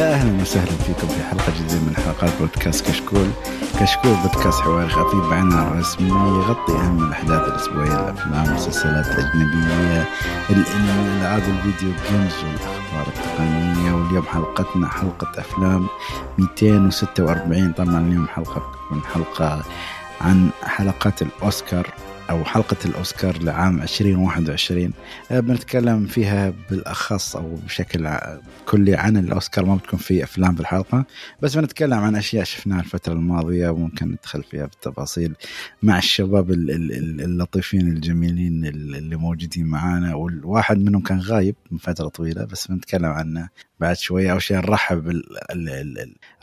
يا أهلا وسهلا فيكم في حلقة جديدة من حلقات بودكاست كشكول. كشكول بودكاست حواري خفيف بعنا رسمي يغطي أهم الأحداث الأسبوعية الأفلام والمسلسلات الأجنبية الإنمي العاب الفيديو جيمز والأخبار التقنية. واليوم حلقتنا حلقة أفلام 246 طبعا اليوم حلقة بتكون حلقة عن حلقات الأوسكار. أو حلقة الأوسكار لعام 2021 آه، بنتكلم فيها بالأخص أو بشكل كلي عن الأوسكار ما بتكون في أفلام في الحلقة بس بنتكلم عن أشياء شفناها الفترة الماضية وممكن ندخل فيها بالتفاصيل مع الشباب اللطيفين الجميلين اللي موجودين معانا والواحد منهم كان غايب من فترة طويلة بس بنتكلم عنه. بعد شوية أول شيء نرحب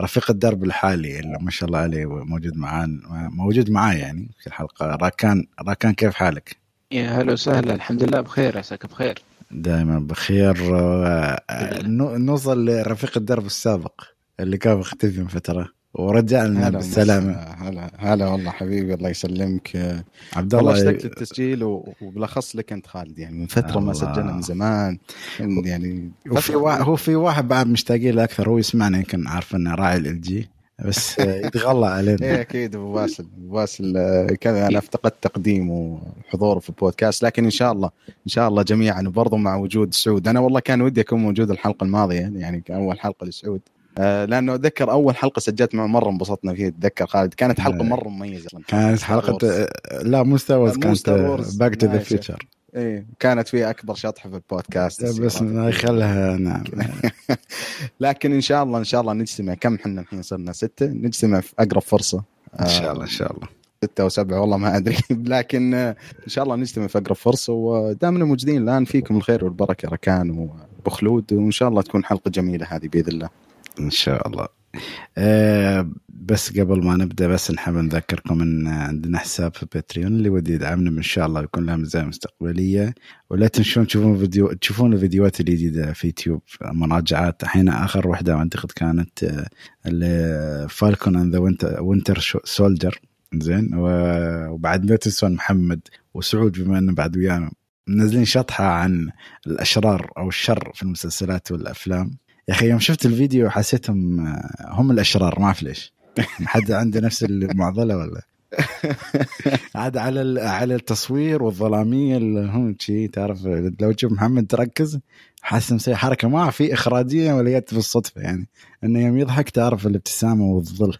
رفيق الدرب الحالي اللي ما شاء الله عليه موجود معانا موجود معاي يعني في الحلقة. راكان راكان كيف حالك؟ يا هلا وسهلا. الحمد لله بخير. عساك بخير. دائما بخير. نوصل لرفيق الدرب السابق اللي كان مختفي من فترة. ورجعنا بالسلامة. هلا هلا والله حبيبي الله يسلمك. عبد الله اشتقت التسجيل وبالاخص لك انت خالد. يعني من فترة ما سجلنا من زمان. يعني وفي واحد هو في واحد بعد مشتاقين له أكثر هو يسمعنا يمكن عارف إنه راعي ال جي بس يتغلى علينا. إيه أكيد ابو باسل ابو باسل كذا. أنا افتقدت تقديمه وحضوره في البودكاست لكن إن شاء الله إن شاء الله جميعا وبرضه مع وجود سعود. أنا والله كان ودي أكون موجود الحلقة الماضية يعني كاول حلقه لسعود. آه، لأنه أتذكر أول حلقة سجلت معه مرة انبسطنا فيها أتذكر خالد. كانت حلقة إيه. مرة مميزة. كانت حلقة لا مو Star Wars كانت Back to the Future إيه كانت فيها أكبر شطحه في البودكاست. بس خلها نعم. لكن إن شاء الله إن شاء الله نجتمع. كم إحنا الحين صرنا؟ ستة. نجتمع في أقرب فرصة. إن شاء الله إن شاء الله. ستة أو سبعة والله ما أدري. لكن إن شاء الله نجتمع في أقرب فرصة. ودامنا موجودين الآن فيكم الخير والبركة ركان وأبو خلود. وإن شاء الله تكون حلقة جميلة هذه بإذن الله. إن شاء الله. أه بس قبل ما نبدأ بس نحب نذكركم إن عندنا حساب في باتريون اللي ودي يدعمنا إن شاء الله يكون لها مزايا مستقبلية. ولا تنسون تشوفون فيديو تشوفون الفيديوهات الجديدة في يوتيوب مراجعات الحين آخر واحدة أعتقد كانت Falcon and the Winter Soldier زين. وبعد لا تنسون محمد وسعود بما إنه بعد ويانا منزلين شطحة عن الأشرار أو الشر في المسلسلات والأفلام. يا أخي يوم شفت الفيديو حسيتهم آه، هم الأشرار ما أعرف ليش. حد عنده نفس المعضلة ولا؟ عاد على على التصوير والظلامية اللي هم شي تعرف لو تشوف محمد تركز حاسس مسوي حركة. ما في إخراجية ولا جت بالصدفه يعني إنه يوم يضحك تعرف الابتسامة والظل.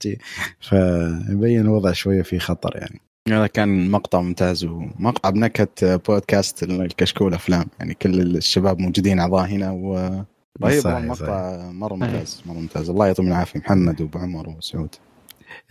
فيبين الوضع شوية في خطر يعني. هذا كان مقطع ممتاز ومقطع بنكهة بودكاست الكشكول أفلام. يعني كل الشباب موجودين أعضاء هنا و رهيب المقطع مرة ممتاز مرة ممتاز. الله يعطيهم العافية محمد وابو عمر وسعود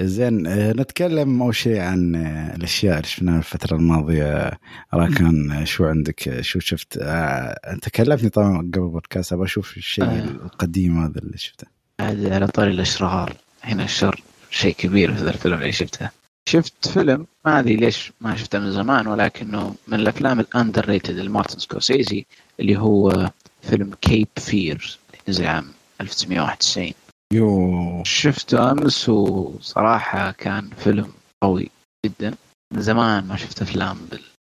زين آه، نتكلم أول شيء عن آه، الأشياء اللي شفناها الفترة الماضية. راكان آه، شو عندك؟ شو شفت؟ أنت كلمتني طبعا قبل بودكاست أبغى أشوف الشيء آه. القديم هذا اللي شفته. على طاري الأشرار. هنا الشر شيء كبير في الفيلم اللي شفته شفت فيلم ما أدري ليش ما شفته من زمان ولكنه من الأفلام ال underrated لمارتن سكورسيزي اللي هو فيلم Cape Fear نزل عام 1991 يو. شفته أمس وصراحة كان فيلم قوي جدا. من زمان ما شفت أفلام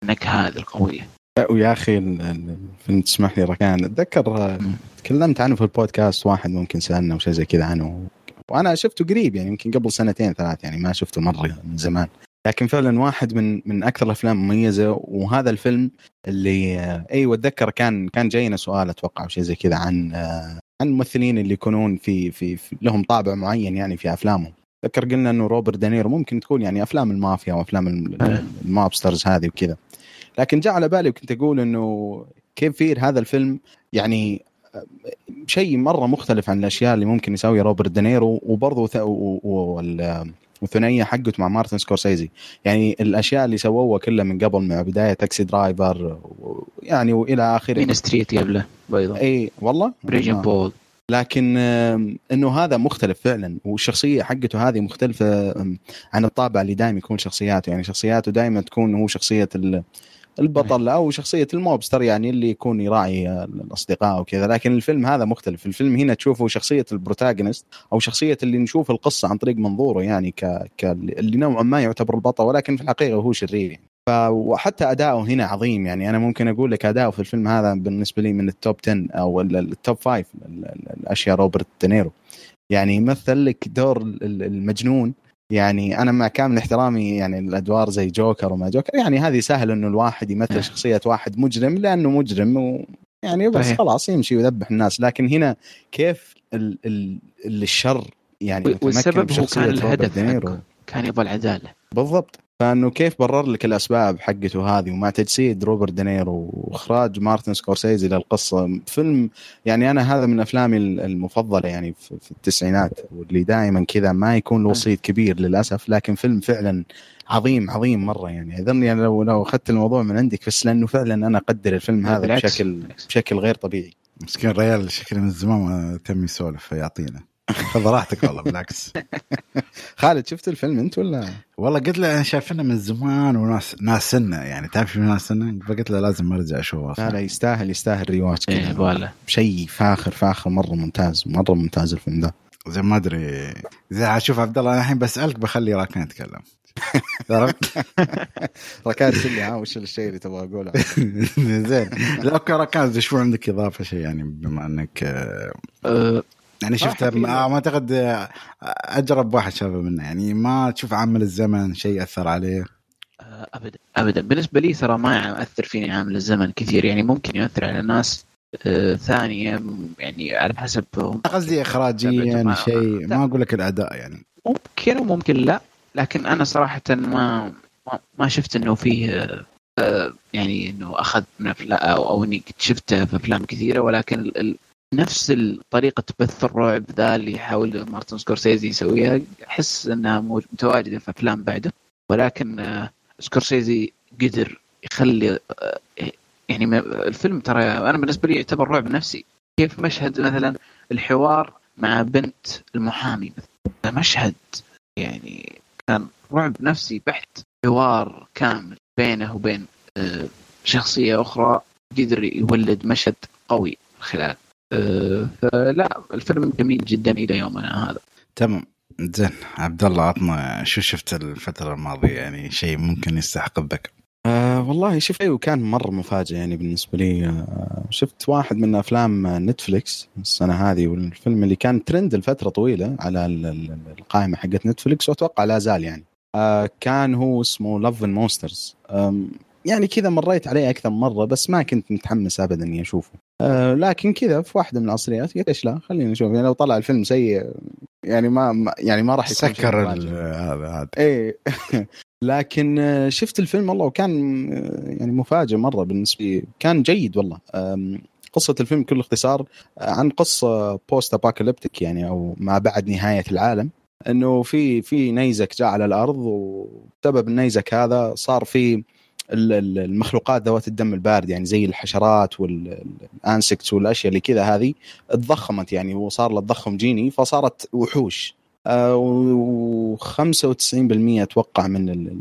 بالنكهة هذه القوية. ويا أخي الفيلم تسمح لي ركان. أتذكر تكلمت عنه في البودكاست واحد ممكن سألنا وشيء زي كذا عنه. وأنا شفته قريب يعني يمكن قبل سنتين ثلاث يعني ما شفته مرة من زمان. لكن فعلا واحد من من أكثر الأفلام مميزة وهذا الفيلم اللي أيوه اتذكر كان كان جاينا سؤال أتوقع أو شيء زي كذا عن عن الممثلين اللي يكونون في, في في لهم طابع معين يعني في أفلامهم. أتذكر قلنا إنه روبرت دانيرو ممكن تكون يعني أفلام المافيا وأفلام ال mobsters هذه وكذا. لكن جاء على بالي وكنت أقول إنه Cape Fear هذا الفيلم يعني شيء مرة مختلف عن الأشياء اللي ممكن يسويها روبرت دينيرو وبرضه والثنائيه حقته مع مارتن سكورسيزي. يعني الأشياء اللي سووها كلها من قبل مع بداية Taxi Driver يعني وإلى آخره. Mean Streets قبله برضه إي والله. Raging Bull لكن إنه هذا مختلف فعلا والشخصية حقته هذه مختلفة عن الطابع اللي دائما يكون شخصياته. يعني شخصياته دائما تكون هو شخصية البطل أو شخصية ال mobster يعني اللي يكون يراعي الأصدقاء وكذا. لكن الفيلم هذا مختلف. الفيلم هنا تشوفه شخصية ال protagonist أو شخصية اللي نشوف القصة عن طريق منظوره يعني ك... ك... اللي نوعا ما يعتبر البطل ولكن في الحقيقة هو شرير. يعني. وحتى أداؤه هنا عظيم يعني. أنا ممكن أقول لك أداؤه في الفيلم هذا بالنسبة لي من ال top 10 أو ال- ال- ال top 5 ال- ال- الأشياء روبرت دينيرو. يعني يمثل لك دور ال- ال- المجنون يعني أنا مع كامل احترامي يعني الأدوار زي جوكر وما جوكر يعني هذه سهل إنه الواحد. يمثل شخصية واحد مجرم لأنه مجرم و يعني بس صحيح. خلاص يمشي ويذبح الناس لكن هنا كيف ال ال ال- الشر يعني والسبب هو كان الهدف. كان يبغى العدالة بالضبط فانه كيف برر لك الأسباب حقته هذه ومع تجسيد روبرت دينيرو وإخراج مارتن سكورسيزي للقصة فيلم يعني أنا هذا من أفلامي المفضلة يعني في التسعينات واللي دائما كذا ما يكون له وسيط كبير للأسف لكن فيلم فعلا عظيم عظيم مرة يعني أظن يعني لو لو أخذت الموضوع من عندك بس لأنه فعلا أنا أقدر الفيلم هذا بالعكس. بشكل. بشكل غير طبيعي مسكين ريال شكله من زمان ما تم يسولف فيعطينا خذ راحتك والله بالعكس. خالد شفت الفيلم انت ولا؟ والله قلت له أنا شايفينه من زمان وناس ناس سنة يعني تعرف شو ناس سنة؟ فقلت له لازم أرجع أشوفه لا لا يستاهل يستاهل ريواتش إيه كذا. شيء فاخر فاخر مرة ممتاز مرة ممتاز الفيلم ده. زي ما أدري. زي أشوف عبد الله أنا الحين بسألك بخلي راكان يتكلم. عرفت؟ ركان لي ها وش الشيء اللي تبغى أقوله؟ زين لا أوكي راكان شو عندك إضافة شيء يعني بما إنك آه، أه يعني شفت. ما ما أعتقد آه، أجرب واحد شافه منه. يعني ما تشوف عامل الزمن شيء اثر عليه. آه، ابدا ابدا. بالنسبة لي ترى ما يأثر فيني عامل الزمن كثير. يعني ممكن يأثر على ناس آه، ثانية يعني على حسب قصدي اخراجيا ما- شيء. ما أقول لك الأداء يعني. ممكن وممكن لا. لكن أنا صراحة ما ما- شفت إنه فيه يعني إنه أخذ من افلام أو, أو إني شفته في أفلام كثيرة. ولكن نفس طريقة بث الرعب ذا اللي يحاول مارتن سكورسيزي يسويها. أحس إنها مو- متواجدة في أفلام بعده ولكن آه، سكورسيزي قدر يخلي آه، يعني الفيلم ترى أنا بالنسبة لي يعتبر رعب نفسي. كيف مشهد مثلا الحوار مع بنت المحامي مثلا؟ مشهد يعني كان رعب نفسي بحت حوار كامل بينه وبين آه، شخصية أخرى قدر يولد مشهد قوي خلال فلا الفيلم جميل جدا إلى يومنا هذا. تمام. زين عبد الله عطنا شو شفت الفترة الماضية؟ يعني شيء ممكن يستحق الذكر. آه والله شفت أيوه كان مرة مفاجئ يعني بالنسبة لي. آه شفت واحد من أفلام نتفليكس السنة هذه والفيلم اللي كان ترند لفترة طويلة على ال- ال- القائمة حقت نتفليكس وأتوقع لا زال يعني. آه كان هو اسمه Love and Monsters يعني كذا مريت عليه أكثر مرة بس ما كنت متحمس ابدا إني أشوفه. آه لكن كذا في واحدة من العصريات قلت إيش لا خلينا نشوف. يعني لو طلع الفيلم سيء يعني ما يعني ما راح يسكر هذا هذا. إيه. لكن آه، شفت الفيلم والله وكان آه، يعني مفاجئ مرة بالنسبة لي. كان جيد والله. قصة الفيلم بكل اختصار آه، عن قصة post apocalyptic يعني أو ما بعد نهاية العالم. إنه في في نيزك جاء على الأرض وبسبب النيزك هذا صار في المخلوقات ذوات الدم البارد يعني زي الحشرات وال insects والأشياء اللي كذا هذه تضخمت يعني وصار لها تضخم جيني فصارت وحوش. و 95% أتوقع من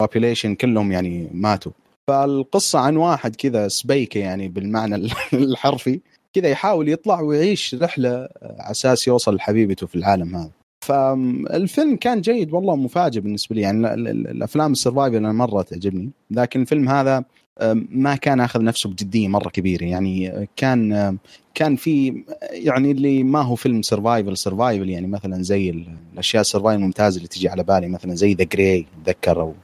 ال population كلهم يعني ماتوا. فالقصة عن واحد كذا سبيكة يعني بالمعنى الحرفي كذا يحاول يطلع ويعيش رحلة على أساس يوصل لحبيبته في العالم هذا. فالفيلم كان جيد والله مفاجئ بالنسبة لي. يعني ال- ال- الأفلام ال survival أنا مرة تعجبني. لكن الفيلم هذا ما كان أخذ نفسه بجدية مرة كبيرة. يعني كان كان في يعني اللي ما هو فيلم survival survival يعني مثلا زي ال- الأشياء ال survival الممتازه اللي تجي على بالي مثلا زي The Grey أتذكر أو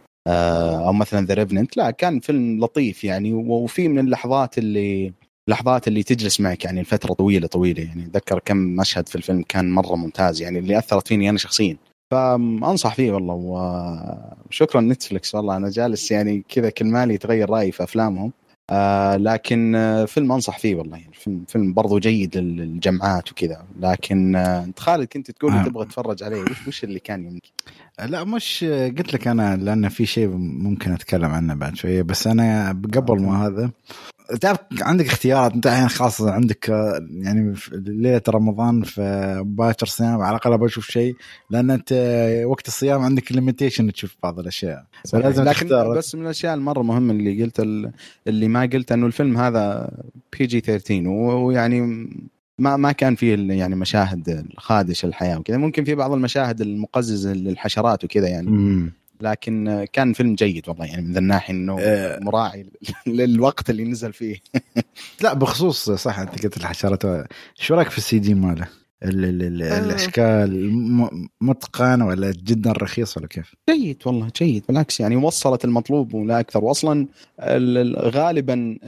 أو مثلا The Revenant لا كان فيلم لطيف يعني. وفي من اللحظات اللي اللحظات اللي تجلس معك يعني لفتره طويلة طويلة. يعني أتذكر كم مشهد في الفيلم كان مرة ممتاز يعني اللي أثرت فيني أنا شخصيا. فأنصح فيه والله وشكرا نتفلكس والله. أنا جالس يعني كذا كل ماله يتغير رأيي في أفلامهم. آه لكن آه فيلم أنصح فيه والله. يعني فيلم فيلم برضو جيد للجمعات وكذا. لكن آه انت خالد كنت تقول آه. تبغى تتفرج عليه. وش وش اللي كان يمكن؟ لا مش قلت لك أنا لأن في شيء ممكن أتكلم عنه بعد شوية بس أنا قبل ما هذا تعرف عندك اختيارات أنت الحين خلاص عندك يعني ليلة رمضان في باكر صيام على الأقل بشوف شيء لأن أنت وقت الصيام عندك ليميتيشن تشوف بعض الأشياء فلازم لكن تختار. بس من الأشياء المرة مهمة اللي قلت اللي ما قلت إنه الفيلم هذا PG 13 و- ويعني ما ما كان فيه يعني مشاهد خادشة للحياء وكذا ممكن في بعض المشاهد المقززه للحشرات وكذا يعني مم. لكن كان فيلم جيد والله يعني من ذا الناحيه إنه آه. مراعي للوقت اللي نزل فيه لا بخصوص صح أنت قلت الحشرات شو رأيك في ال CGI ماله؟ ال- ال- ال- آه. الأشكال متقن ولا جدا رخيص ولا كيف؟ جيد والله جيد بالعكس يعني وصلت المطلوب ولا أكثر واصلا ال- ال- غالبا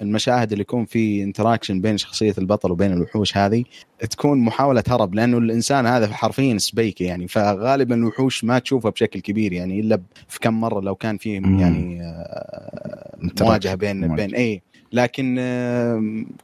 المشاهد اللي يكون في interaction بين شخصية البطل وبين الوحوش هذه تكون محاولة هرب لأنه الإنسان هذا حرفيا سبيكة يعني فغالبا الوحوش ما تشوفها بشكل كبير يعني إلا في كم مرة لو كان في مم. يعني آه،. مواجهة بين مواجهة. بين اي لكن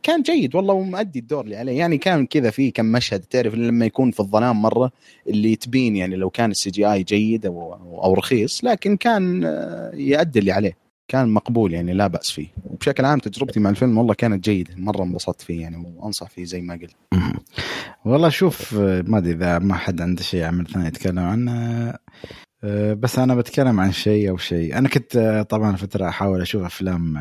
كان جيد والله ومؤدي الدور اللي عليه. يعني كان كذا في كم مشهد تعرف لما يكون في الظلام مرة اللي تبين يعني لو كان ال CGI جيد أو أو رخيص لكن كان آه، يؤدي اللي عليه. كان مقبول يعني لا بأس فيه. وبشكل عام تجربتي مع الفيلم والله كانت جيدة. مرة انبسطت فيه يعني وأنصح فيه زي ما قلت. والله شوف آه، ما أدري إذا ما حد عنده شيء عمل ثاني يتكلم عنه. آه، بس أنا بتكلم عن شيء أو شيء. أنا كنت طبعا فترة أحاول أشوف أفلام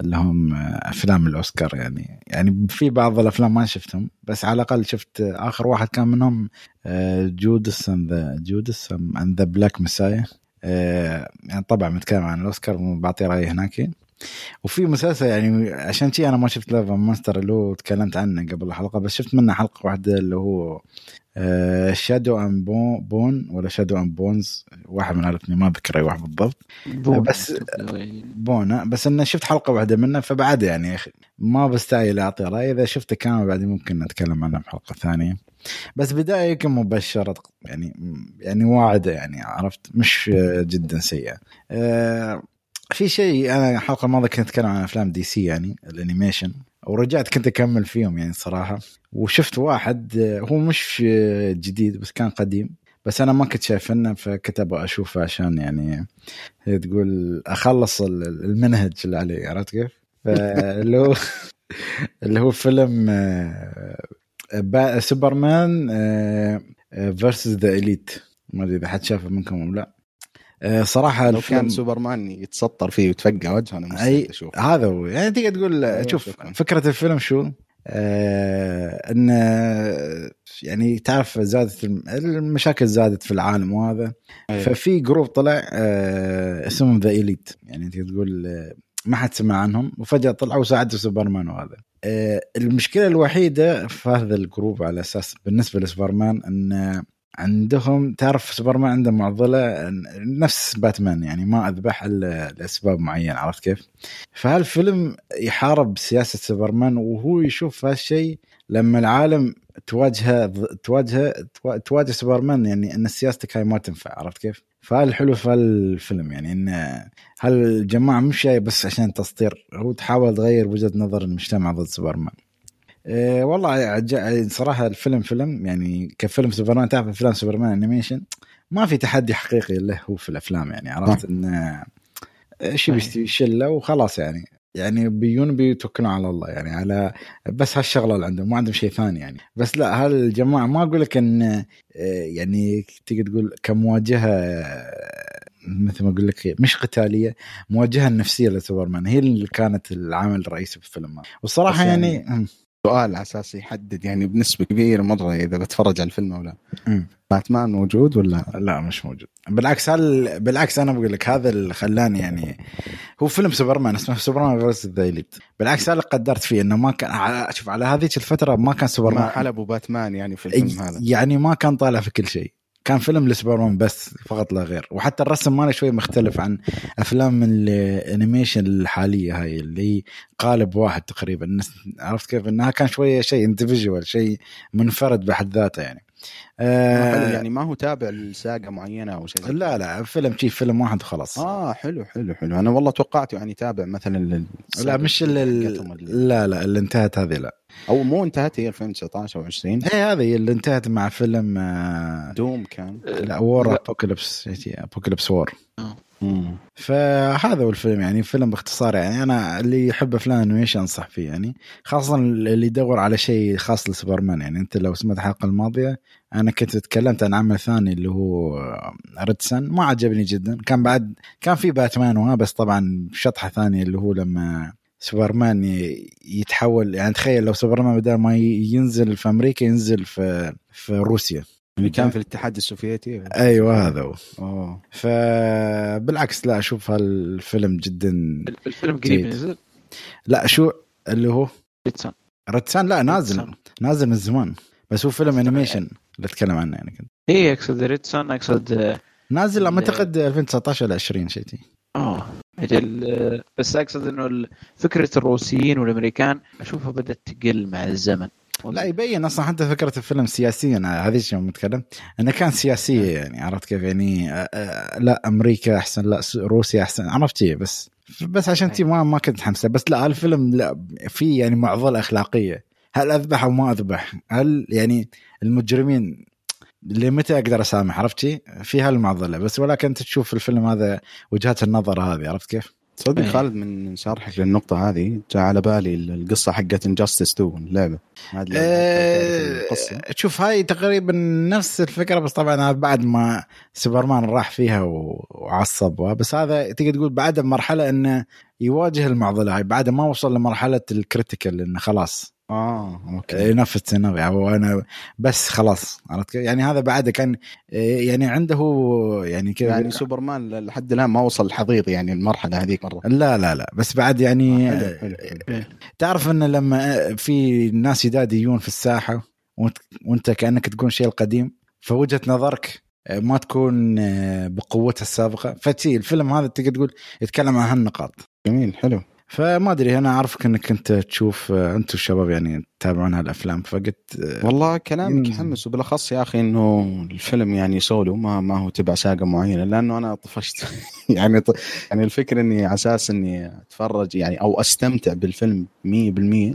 اللي هم أفلام الأوسكار يعني. يعني في بعض الأفلام ما شفتهم بس على الأقل شفت آخر واحد كان منهم Judas and the Judas and the Black Messiah يعني طبعا متكلم عن الأوسكار بعطي رأيي هناك. وفي مسلسل يعني عشان شي أنا ما شفت لافا ماستر اللي هو تكلمت عنه قبل الحلقة بس شفت منه حلقة واحدة اللي هو Shadow and Bone ولا Shadow and Bones واحد من الاثنين ما أذكر أي واحد بالضبط. بس- Bone بس إنه شفت حلقة واحدة منه فبعد يعني يا أخي ما بستاهل اعطي راي إذا شفته كامل بعدين ممكن نتكلم عنه بحلقه ثانية. بس بدايه يمكن مبشرة يعني يعني واعدة يعني عرفت؟ مش جدا سيئة. أه في شيء أنا الحلقة الماضية كنت أتكلم عن أفلام DC يعني ال animation. ورجعت كنت أكمل فيهم يعني صراحة. وشفت واحد هو مش جديد بس كان قديم. بس أنا ما كنت شايفنه فكنت أبغى أشوفه عشان يعني تقول أخلص ال- المنهج اللي علي عرفت كيف؟ فاللي هو اللي هو فيلم آه، Superman versus the Elite ما أدري إذا حد شافه منكم ولا لا. صراحة لو الفيلم كان سوبرمان يتسطر فيه وتفقع وجهه أنا مستعد أشوف هذا هو يعني تقدر تقول أيوة، شوف شكراً. فكرة الفيلم شو؟ آه إن يعني تعرف زادت الم- المشاكل زادت في العالم وهذا أيوة. ففي group طلع آه اسمهم the Elite يعني تقدر تقول آه، ما حد سمع عنهم وفجأة طلعوا وساعدوا سوبرمان وهذا آه المشكلة الوحيدة في هذا ال group على أساس بالنسبة لسوبرمان إن عندهم تعرف سوبرمان عنده معضلة نفس باتمان يعني ما أذبح إلا لأسباب معينة عرفت كيف؟ فهالفيلم يحارب سياسة سوبرمان وهو يشوف هالشيء لما العالم تواجهه تواجهه تواجه سوبرمان يعني إن سياستك هاي ما تنفع عرفت كيف؟ فالحلو في الفيلم يعني إن هالجماعة مش جاي بس عشان تسطير هو تحاول تغير وجهة نظر المجتمع ضد سوبرمان. إيه والله صراحة الفيلم فيلم يعني كفيلم سوبرمان تعرف أفلام سوبرمان animation ما في تحدي حقيقي له هو في الأفلام يعني عرفت إنه شي بيشتري شله وخلاص يعني. يعني بيجون بيتوكلون على الله يعني على بس هالشغلة اللي عندهم ما عندهم شيء ثاني يعني. بس لا هالجماعه ما أقول لك إن آه، يعني تقدر تقول كمواجهة مثل ما أقول لك مش قتالية مواجهة نفسيه لسوبرمان. هي اللي كانت العامل الرئيسي في الفيلم. والصراحه يعني- يعني سؤال على أساس يحدد يعني بنسبة كبيرة مرة إذا بتفرج على الفيلم أو لا. باتمان موجود ولا؟ لا مش موجود. بالعكس هل بالعكس أنا بقول لك هذا اللي خلاني يعني هو فيلم سوبرمان اسمه Superman versus the بالعكس هذا اللي قدرت فيه إنه ما كان على- شوف على هذيك الفترة ما كان ما سوبرمان. حلبوا باتمان يعني في الفيلم هذا. يعني ما كان طالع في كل شيء. كان فيلم لسوبرمان بس فقط لا غير. وحتى الرسم ماله شوي مختلف عن أفلام من ال animation الحالية هاي اللي قالب واحد تقريبا. عرفت كيف؟ إنها كان شوية شيء individual شيء منفرد بحد ذاته يعني. آه يعني ما هو تابع ل saga معينة أو شيء زي لا لا فيلم شي فيلم واحد وخلاص. آه حلو حلو حلو. أنا والله توقعت يعني تابع مثلا لل... لا مش ال- لا لا اللي انتهت هذه لا. أو مو انتهت هي 2019 أو 20 إيه هذه اللي انتهت مع فيلم آه دوم كان. لا War. Apokolips Apokolips War فهذا هو الفيلم يعني فيلم باختصار يعني أنا اللي يحب أفلام animation أنصح فيه يعني خاصة اللي يدور على شيء خاص لسوبرمان يعني أنت لو سمعت الحلقة الماضية أنا كنت تكلمت عن عمل ثاني اللي هو Red Son ما عجبني جدا كان بعد كان في باتمان وها بس طبعا شطحة ثانية اللي هو لما سوبرمان يتحول يعني تخيل لو سوبرمان بدل ما ينزل في أمريكا ينزل في في روسيا. اللي كان في الاتحاد السوفيتي. أيوه هذا هو. أوه. فبالعكس لا أشوف هالفيلم جدا الفيلم قريب. نزل لا شو اللي هو؟ Red Son Red Son لا نازل. Red Son. نازل من زمان. بس هو فيلم animation اللي اتكلم عنه يعني كنت. اي أقصد Red Son أقصد آه، نازل أعتقد 2019 ولا 20 شيء شي. آه أجل آه، بس أقصد إنه فكرة الروسيين والأمريكان أشوفها بدأت تقل مع الزمن. لا يبين أصلا حتى فكرة الفيلم سياسيا هذه الشيء يوم نتكلم؟ إنه كان سياسيه يعني عرفت كيف؟ يعني آه، آه، لا أمريكا أحسن لا روسيا أحسن عرفت بس بس عشان تي ما ما كنت حمسه بس لا الفيلم لا في يعني معضلة أخلاقية. هل أذبح أو ما أذبح؟ هل يعني المجرمين اللي متى أقدر أسامح؟ عرفت شي؟ في هالمعضلة. بس ولكن أنت تشوف الفيلم هذا وجهات النظر هذه عرفت كيف؟ تصدق إيه. خالد من شرحك للنقطة هذه جاء على بالي القصة حقت Injustice 2 اللعبة القصة شوف هاي تقريبا نفس الفكرة بس طبعا هذا بعد ما سوبرمان راح فيها و- وعصب بس هذا تقدر تقول بعد بمرحله إنه يواجه المعضلة هاي بعد ما وصل لمرحلة ال critical إنه خلاص آه أوكي. ينفذ سيناريو وأنا بس خلاص عرفت كيف؟ يعني هذا بعد كان آه، يعني عنده يعني كذا يعني سوبرمان لحد الآن ما وصل الحضيض يعني المرحلة هذيك مرة. لا لا لا. بس بعد يعني آه، حلو، حلو، حلو. تعرف إن لما في ناس جداد يجون في الساحة وانت, وانت كأنك تقول شيء القديم فوجهة نظرك ما تكون بقوتها السابقة. فتي الفيلم هذا تقدر تقول يتكلم عن هالنقاط. جميل حلو. فما أدري أنا أعرفك إنك أنت تشوف أنتم الشباب يعني تتابعون هالأفلام فقلت والله كلامك. يحمس وبالأخص يا أخي إنه الفيلم يعني سولو ما ما هو تبع saga معينة لأنه أنا طفشت يعني ط... يعني الفكرة إني على أساس إني أتفرج يعني أو أستمتع بالفيلم 100%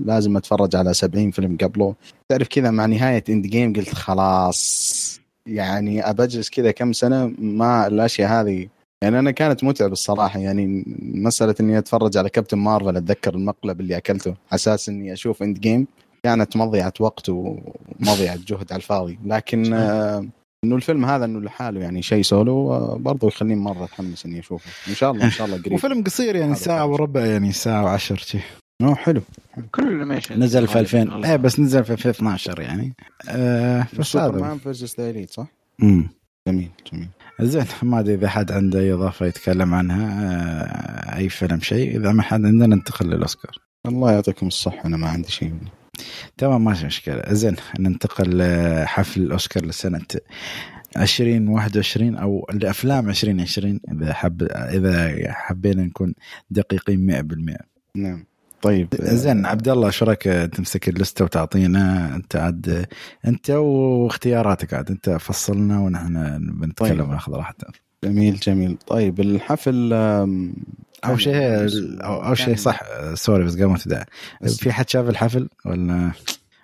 لازم أتفرج على 70 فيلم قبله تعرف كذا مع نهاية Endgame قلت خلاص يعني أبجلس كذا كم سنة ما الأشياء هذه يعني أنا كانت متعبه الصراحة. يعني مسألة إني أتفرج على كابتن مارفل أتذكر المقلب اللي أكلته. على أساس إني أشوف Endgame. كانت مضيعة وقت ومضيعة جهد على الفاضي. لكن آه إنه الفيلم هذا إنه لحاله يعني شيء سولو آه برضه يخليني مرة أتحمس إني أشوفه. إن شاء الله إن شاء الله قريب. وفيلم قصير يعني ساعة. وربع يعني ساعة وعشر شي. أوه حلو. كل ال animation نزل في 2000 إيه بس نزل في 2012 يعني. آه بس هذا. سوبرمان versus the صح؟ مم. جميل جميل. زين ما أدري إذا حد عنده اي إضافة يتكلم عنها آه، أي فيلم شيء. إذا ما حد عندنا ننتقل للأوسكار. الله يعطيكم الصحة أنا ما عندي شيء. تمام ما في مشكلة. زين ننتقل لحفل الأوسكار لسنة 2021 أو لأفلام 2020 إذا حب إذا حبينا نكون دقيقين 100% نعم. طيب زين عبد الله شو رأيك تمسك اللستة وتعطينا أنت عاد أنت واختياراتك عاد أنت فصلنا ونحن بنتكلم طيب. وناخذ راحتنا. جميل جميل. طيب الحفل آم، اول شيء أو أول شيء صح. sorry بس قبل ما تبدأ. في حد شاف الحفل ولا؟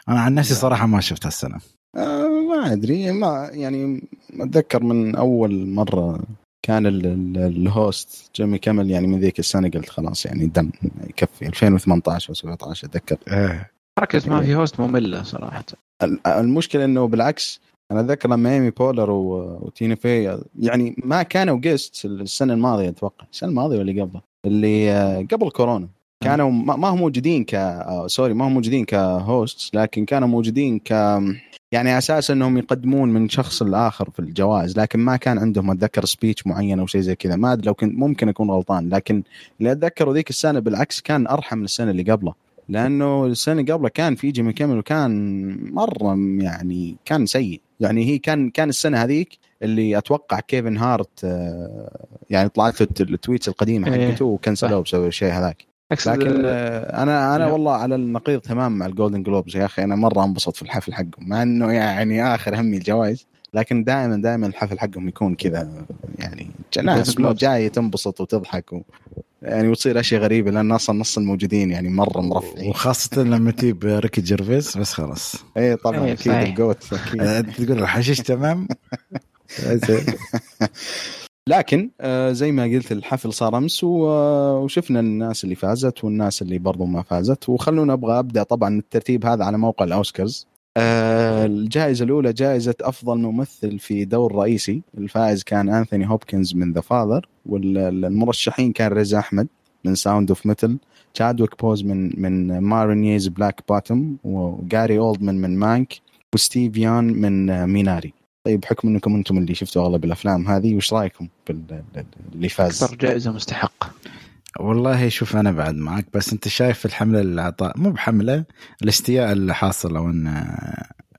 أنا عن نفسي صراحة ما شفت هالسنة. آه ما أدري ما يعني أتذكر من أول مرة كان ال- ال- ال host جيمي كيمل يعني من ذيك السنة قلت خلاص يعني دم يكفي. 2018 أو 17 أتذكر. إيه. حركة ما في host مملة صراحة. ال- المشكلة إنه بالعكس أنا أتذكر لما ايمي بولر و- وتينا في يعني ما كانوا guest السنة الماضية أتوقع. السنة الماضية ولا قبلها اللي آه، قبل كورونا. كانوا ما ما هم موجودين ك آه، sorry ما هم موجودين ك host لكن كانوا موجودين ك يعني أساس إنهم يقدمون من شخص لآخر في الجوائز لكن ما كان عندهم أتذكر speech معين أو شيء زي كذا. ما أدري لو كنت ممكن أكون غلطان لكن اللي أتذكره ذيك السنة بالعكس كان أرحم من السنة اللي قبله. لأنه السنة اللي قبله كان في جيمي كيمل وكان مرة يعني كان سيء. يعني هي كان كان السنة هذيك اللي أتوقع كيفن هارت آه، يعني طلعت له ال tweets القديمه إيه. حقته وكنسلوه بسبب الشيء هذاك. لكن آه، أنا أنا. والله على النقيض تمام مع ال Golden Globes يا أخي أنا مرة انبسط في الحفل حقهم مع إنه يعني آخر همي الجوائز لكن دائما دائما الحفل حقهم يكون كذا يعني ناس. جاية تنبسط وتضحك و يعني وتصير أشياء غريبة لأن أصلا نص الموجودين يعني مرة مرفعين وخاصة لما تجيب ريكي جيرفيس بس خلاص اي طبعا إيه، أكيد. ال GOAT أكيد تقول الحشيش تمام. لكن آه، زي ما قلت الحفل صار أمس آه، وشفنا الناس اللي فازت والناس اللي برضو ما فازت. وخلونا أبغى أبدأ طبعا الترتيب هذا على موقع الأوسكارز. آه، الجائزة الأولى جائزة أفضل ممثل في دور رئيسي. الفائز كان أنثوني هوبكنز من The Father والمرشحين كان رز أحمد من Sound of Metal تشادويك بوزمان من Ma Rainey's Black Bottom وجاري اولدمان من Mank وستيف يان من Minari طيب بحكم إنكم أنتم اللي شفتوا أغلب الأفلام هذه وش رأيكم باللي فاز؟ أكثر جائزة مستحقة. والله شوف أنا بعد معك بس أنت شايف الحملة اللي عطاء مو بحملة الاستياء اللي حاصل أو انه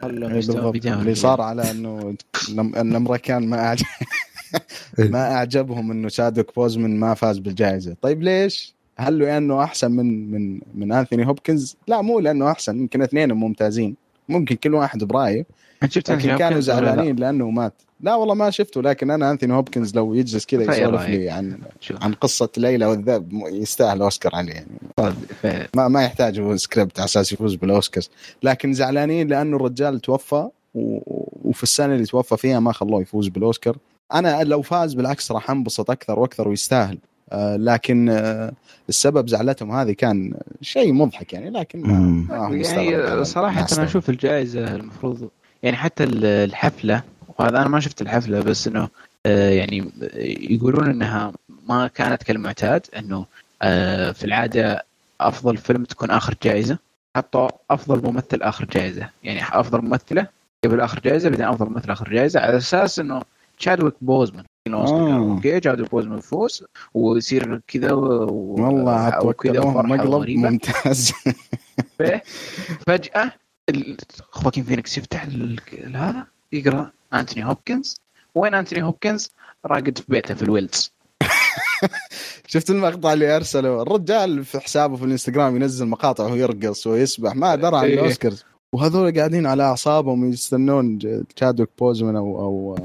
إيه، اللي صار على إنه الأمريكان ما أعجب ما أعجبهم إنه شادوك بوزمان ما فاز بالجائزة. طيب ليش؟ هل لأنه أحسن من من من أنثوني هوبكنز؟ لا مو لأنه أحسن يمكن اثنين ممتازين. ممكن كل واحد برأيه. شفت لكن كانوا زعلانين لأنه مات. لا والله ما شفته لكن أنا أنثوني هوبكنز لو يجلس كذا يسولف لي عن شو. عن قصة ليلى والذئب يستاهل أوسكار عليه يعني. ما ما يحتاج هو سكريبت على أساس يفوز بالاوسكار لكن زعلانين لأنه الرجال توفى وفي السنة اللي توفى فيها ما خلوه يفوز بالأوسكار. أنا لو فاز بالعكس راح أنبسط أكثر وأكثر ويستاهل. آه لكن آه السبب زعلتهم هذه كان شيء مضحك يعني لكن ما يعني صراحة أنا أشوف الجائزة المفروض يعني حتى الحفلة وهذا أنا ما شفت الحفلة بس إنه آه يعني يقولون إنها ما كانت كالمعتاد إنه آه في العادة أفضل فيلم تكون آخر جائزة. حطوا أفضل ممثل آخر جائزة. يعني أفضل ممثلة قبل آخر جائزة بعدين أفضل ممثل آخر جائزة على أساس إنه تشادويك بوزمان okay تشادويك بوزمان يفوز ويصير كذا. والله كذا مقلب ممتاز. فجأة خواكين فينيكس يفتح هذا يقرأ أنتوني هوبكنز. وين أنتوني هوبكنز؟ راقد في بيته في الويلز. شفت المقطع اللي أرسله؟ الرجال في حسابه في الإنستغرام ينزل مقاطع وهو يرقص ويسبح. ما درى عن إيه. الأوسكارز. وهذول قاعدين على أعصابهم يستنون تشادويك بوزمان أو أو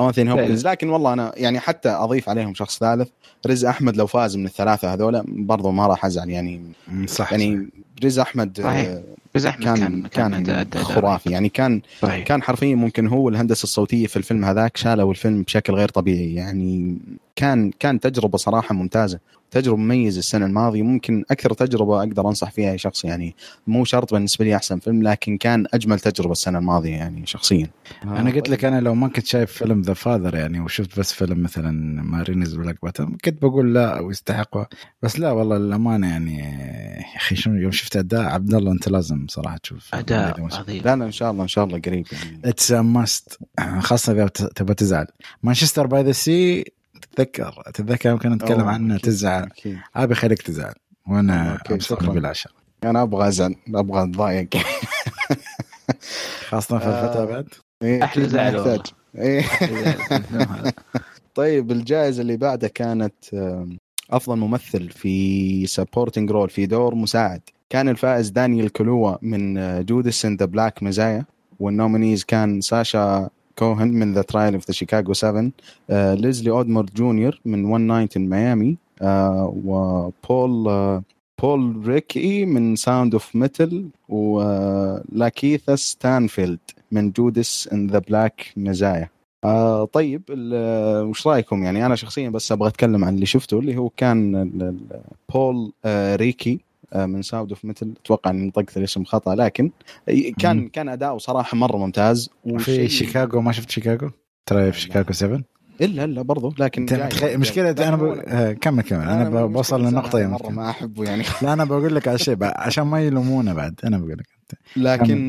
انثوني هوبكنز لكن والله أنا يعني حتى أضيف عليهم شخص ثالث رز أحمد لو فاز من الثلاثة هذول برضو ما راح أزعل يعني صح يعني رز أحمد صحيح. رز أحمد كان كان, كان خرافي. يعني كان صحيح. كان حرفيا ممكن هو الهندسه الصوتية في الفيلم هذاك شالوا الفيلم بشكل غير طبيعي. يعني كان كان تجربة صراحة ممتازة. تجربة مميزة السنة الماضية ممكن أكثر تجربة أقدر أنصح فيها اي شخص يعني مو شرط بالنسبة لي أحسن فيلم لكن كان أجمل تجربة السنة الماضية يعني شخصيا. أنا قلت لك أنا لو ما كنت شايف فيلم The Father يعني وشفت بس فيلم مثلا Ma Rainey's Black Bottom كنت بقول لا ويستحق. بس لا والله الامانه يعني يا أخي شنو يوم شفت أداء عبد الله أنت لازم صراحة تشوف. أداء عظيم لا لا إن شاء الله إن شاء الله قريب يعني. it's must خاصة إذا تبغى تزعل. Manchester by the Sea تتذكر تتذكر يمكن نتكلم عنه تزعل. أبي خليك تزعل وأنا شكرا. بالعشاء. أنا أبغى أزعل أبغى أتضايق. خاصة في الفترة آه، بعد. إيه أحلى زعل إيه. طيب الجائزة اللي بعدها كانت أفضل ممثل في supporting role في دور مساعد. كان الفائز دانيال كالويا من Judas and the Black Messiah وال nominees كان ساشا كوهن من The Trial of the Chicago 7 ليزلي أودوم جونيور من 1 Night in Miami وبول uh, بول ريكي من Sound of Metal ولاكيث ستانفيلد من Judas and the Black Messiah آه طيب وش رأيكم؟ يعني أنا شخصيا بس أبغى أتكلم عن اللي شفته اللي هو كان بول آه ريكي من Sound of Metal أتوقع إني نطقت الاسم خطأ لكن كان مم. كان أداؤه صراحة مرة ممتاز. في شيكاغو ما شفت شيكاغو؟ ترى في شيكاغو 7 إلا إلا برضه لكن تخي... مشكلة أنا ب... آه، كمل كمل. أنا, أنا بوصل للنقطة مرة ما أحبه يعني. لا أنا بقول لك على شيء عشان ما يلومونا بعد. أنا بقول لك لكن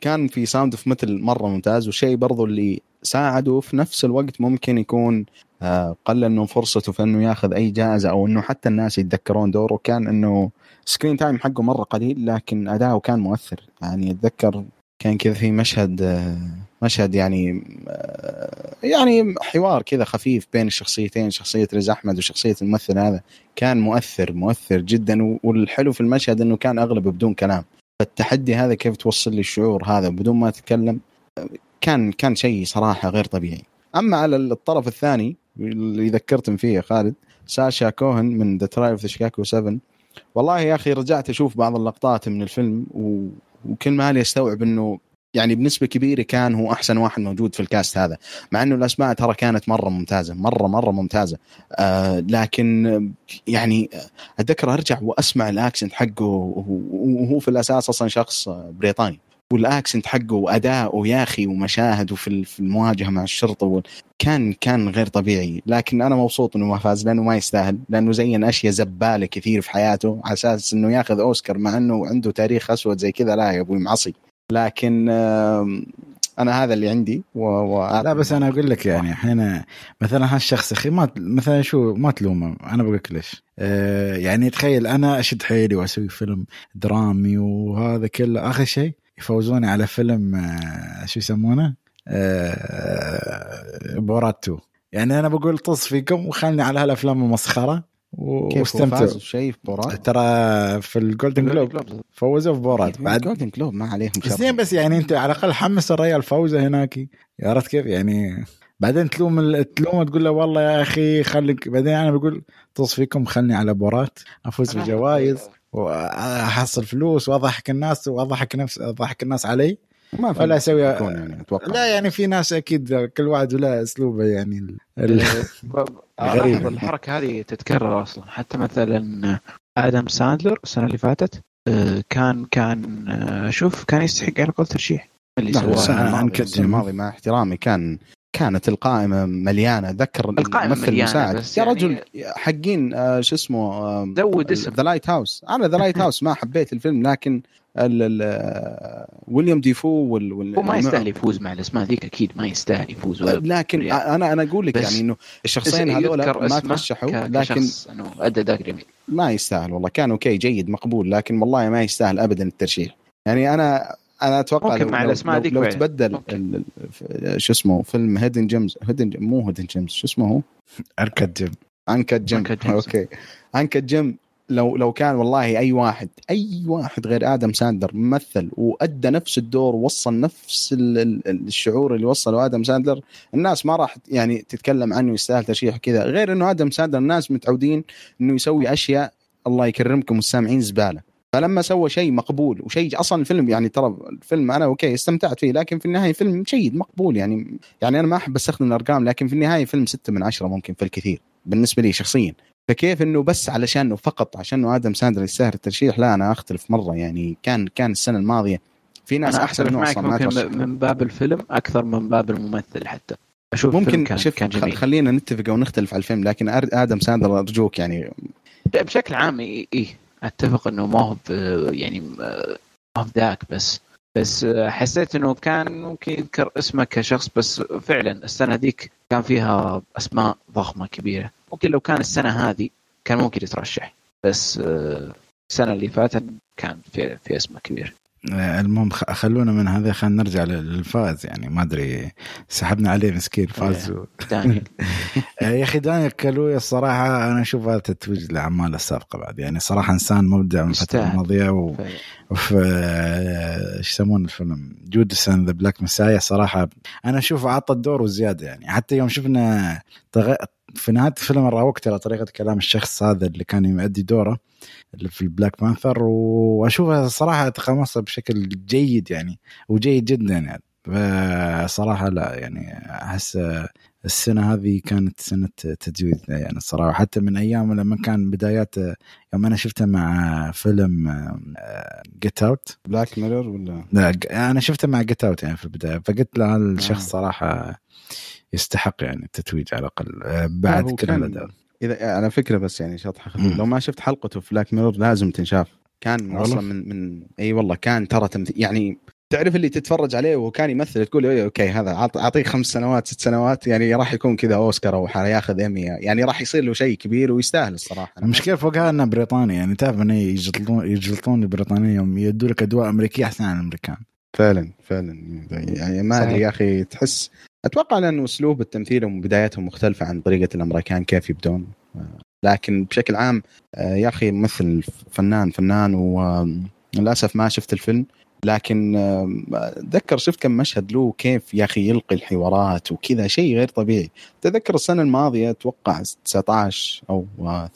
كان في Sound of Metal مرة ممتاز وشيء برضه اللي ساعده في نفس الوقت ممكن يكون آه، قلل من فرصته في إنه ياخذ أي جائزة أو إنه حتى الناس يتذكرون دوره كان إنه screen time حقه مرة قليل لكن أداؤه كان مؤثر. يعني أتذكر كان كذا في مشهد آه، مشهد يعني آه، يعني حوار كذا خفيف بين الشخصيتين شخصية رز أحمد وشخصية الممثل هذا. كان مؤثر مؤثر جدا والحلو في المشهد إنه كان اغلبه بدون كلام. فالتحدي هذا كيف توصل لي الشعور هذا بدون ما تتكلم كان كان شيء صراحة غير طبيعي. أما على الطرف الثاني اللي ذكرتم فيه يا خالد ساشا كوهن من The Trial of the Chicago 7 والله يا أخي رجعت أشوف بعض اللقطات من الفيلم و... وكل ما لي أستوعب إنه يعني بنسبة كبيرة كان هو أحسن واحد موجود في ال cast هذا. مع إنه الأسماء ترى كانت مرة ممتازة مرة مرة ممتازة. آه لكن يعني أتذكر أرجع وأسمع ال accent حقه وهو في الأساس أصلا شخص بريطاني. وال accent حقه وأداءه يا أخي ومشاهده في المواجهة مع الشرطة كان كان غير طبيعي. لكن أنا مبسوط إنه ما فاز لأنه ما يستاهل لأنه مسوي أشياء زبالة كثير في حياته على أساس إنه ياخذ أوسكار مع إنه عنده تاريخ أسود زي كذا. لا يا أبوي معصي. لكن أنا هذا اللي عندي و... و... لا بس أنا أقول لك يعني الحين مثلا هالشخص أخي ما مثلا شو ما تلومه. أنا بقول لك ليش؟ آه يعني تخيل أنا أشد حيلي وأسوي فيلم درامي وهذا كله. آخر شيء يفوزوني على فيلم آه شو يسمونه؟ آه Borat 2 يعني أنا بقول طص فيكم وخلني على هالأفلام المسخرة واستمتعوا. شيء في Borat؟ ترى في ال Golden Globe فوزوا في Borat. بعد Golden Globe ما عليهم شر. زين بس يعني أنت على الأقل حمس الريال فوزه هناك. عرفت كيف؟ يعني بعدين تلوم تلوم تقول له والله يا أخي خليك. بعدين أنا بقول طص فيكم خلني على بورات. أفوز بجوائز. وأحصل فلوس وأضحك الناس وأضحك نفس أضحك الناس علي. ما في ولا أسوي يعني أتوقع. لا يعني في ناس أكيد كل واحد ولا أسلوبه يعني. غريب. الحركة هذه تتكرر أصلا. حتى مثلا آدم ساندلر السنة اللي فاتت آه، كان كان آه، شوف كان يستحق على الاقل ترشيح. اللي سواه. السنة الماضية مع احترامي كان كانت القائمة مليانة. ذكر القائمة مليانة المساعد. يا يعني رجل حقين آه شو اسمه آه زود اسم. ذا لايت هاوس. أنا ذا لايت هاوس ما حبيت الفيلم لكن ويليام ديفو وال, وال هو ما يستاهل يفوز مع الأسماء ذيك أكيد ما يستاهل يفوز. ولا لكن. أنا أنا أقول لك يعني إنه الشخصين هذول ما ترشحوا لكن إنه أدى ذاك ما يستاهل والله. كان أوكي جيد مقبول لكن والله ما يستاهل ابدا الترشيح. يعني أنا أنا أتوقع ممكن لو مع الأسماء ذيك لو, لو تبدل شو اسمه فيلم Hidden Gems Hidden مو Hidden Gems شو اسمه هو؟ Uncut Gems. Uncut Gems. Okay. Uncut Gems لو لو كان والله أي واحد أي واحد غير آدم ساندلر ممثل وأدى نفس الدور ووصل نفس الشعور اللي وصله آدم ساندلر الناس ما راح يعني تتكلم عنه يستاهل ترشيح كذا غير إنه آدم ساندلر الناس متعودين إنه يسوي أشياء الله يكرمكم السامعين زبالة. فلما سوى شيء مقبول وشيء أصلا الفيلم يعني ترى الفيلم أنا okay استمتعت فيه لكن في النهاية فيلم جيد مقبول يعني يعني أنا ما أحب أستخدم الأرقام لكن في النهاية فيلم ستة من عشرة ممكن في الكثير بالنسبة لي شخصيا. فكيف إنه بس علشانه فقط عشانه آدم ساندلر يستاهل الترشيح؟ لا أنا أختلف مرة يعني كان كان السنة الماضية في ناس أحسن منه أصلا ممكن من باب الفيلم أكثر من باب الممثل حتى. أشوف ممكن كان شوف كان جميل. خلينا نتفق أو نختلف على الفيلم لكن آدم ساندلر أرجوك يعني. بشكل عام إيه أتفق إنه ما هو يعني ما هو ذاك بس. بس حسيت إنه كان ممكن يذكر اسمه كشخص بس فعلا السنة ذيك كان فيها أسماء ضخمة كبيرة. ممكن لو كان السنة هذه كان ممكن يترشح بس السنة اللي فاتت كان في في أسماء كبير المهم خلونا من هذا خلينا نرجع للفائز يعني ما أدري سحبنا عليه مسكين فاز. و... يا أخي دانيال كالويا الصراحة أنا أشوف هذا تتويج لاعماله السابقة بعد. يعني صراحة إنسان مبدع من الفترة الماضية و... وفي إيش يسمون الفيلم؟ Judas the Black Messiah. صراحة أنا أشوف عطى الدور وزيادة. يعني حتى يوم شفنا تغ... في نهاية الفيلم رأوك ترى طريقة كلام الشخص هذا اللي كان يؤدي دوره. في ال Black Panther وأشوفها صراحة تقمصها بشكل جيد يعني وجيد جدا يعني. فصراحة لا يعني أحس السنة هذه كانت سنة تتويج يعني الصراحه حتى من أيام لما كان بدايات يوم أنا شفته مع فيلم Get Out Black Mirror ولا؟ لا أنا شفته مع Get Out يعني في البداية. فقلت له الشخص صراحة يستحق يعني التتويج على الأقل بعد كل الأداء. اذا على فكرة بس يعني شطحه لو ما شفت حلقته في Black Mirror لازم تنشاف. كان أصلا من من إي والله كان ترى تمثيل يعني تعرف اللي تتفرج عليه وهو كان يمثل تقول إيه okay هذا أعطيه خمس سنوات ست سنوات يعني راح يكون كذا أوسكار أو ياخذ ايمي يعني راح يصير له شيء كبير ويستاهل الصراحة. المشكلة فوقها إنه بريطاني يعني تعرف إنه يجلطون يجلطون البريطانيين يوم يأدوا لك أدوار أمريكية أحسن عن الأمريكان. فعلا فعلا. يعني ما ادري يا أخي تحس أتوقع لأنه أسلوب التمثيل وبدايتهم مختلفة عن طريقة الأمريكان كيف يبدون. لكن بشكل عام آه، يا أخي ممثل فنان فنان وللأسف ما شفت الفيلم. لكن أتذكر شفت كم مشهد له كيف يا أخي يلقي الحوارات وكذا شيء غير طبيعي. تذكر السنة الماضية أتوقع 19 أو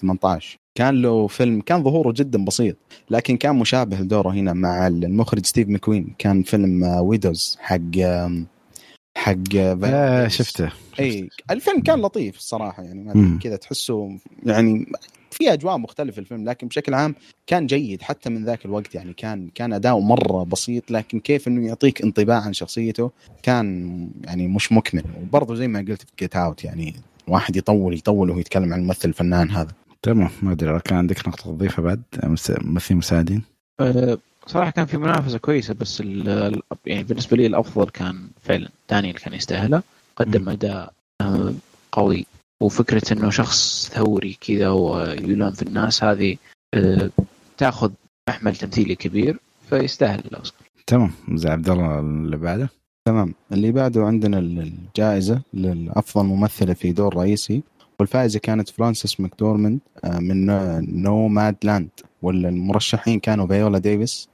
18 كان له فيلم كان ظهوره جدا بسيط لكن كان مشابه لدوره هنا مع المخرج ستيف مكوين كان فيلم ويدوز حق حق آه شفته, إي الفيلم كان لطيف الصراحة يعني كذا تحسه يعني في أجواء مختلفة الفيلم لكن بشكل عام كان جيد حتى من ذاك الوقت يعني كان كان اداؤه مرة بسيط لكن كيف إنه يعطيك انطباع عن شخصيته كان يعني مش مكمل. وبرضه زي ما قلت في Get Out يعني واحد يطول يطول وهو يتكلم عن الممثل الفنان هذا. تمام ما أدري كان عندك نقطة تضيفها بعد؟ ممثلين مساعدين؟ أه صراحة كان في منافسة كويسة بس يعني بالنسبة لي الأفضل كان فعلا دانيال كان يستاهله قدم أداء آه، قوي. وفكرة إنه شخص ثوري كذا ويلام في الناس هذه آه، تأخذ محمل تمثيلي كبير فيستاهل الأوسكار. تمام. زي عبد الله اللي بعده؟ تمام. اللي بعده عندنا الجائزة لافضل ممثلة في دور رئيسي والفائزة كانت فرانسيس ماكدورمند آه، من Nomadland والمرشحين كانوا فيولا ديفيس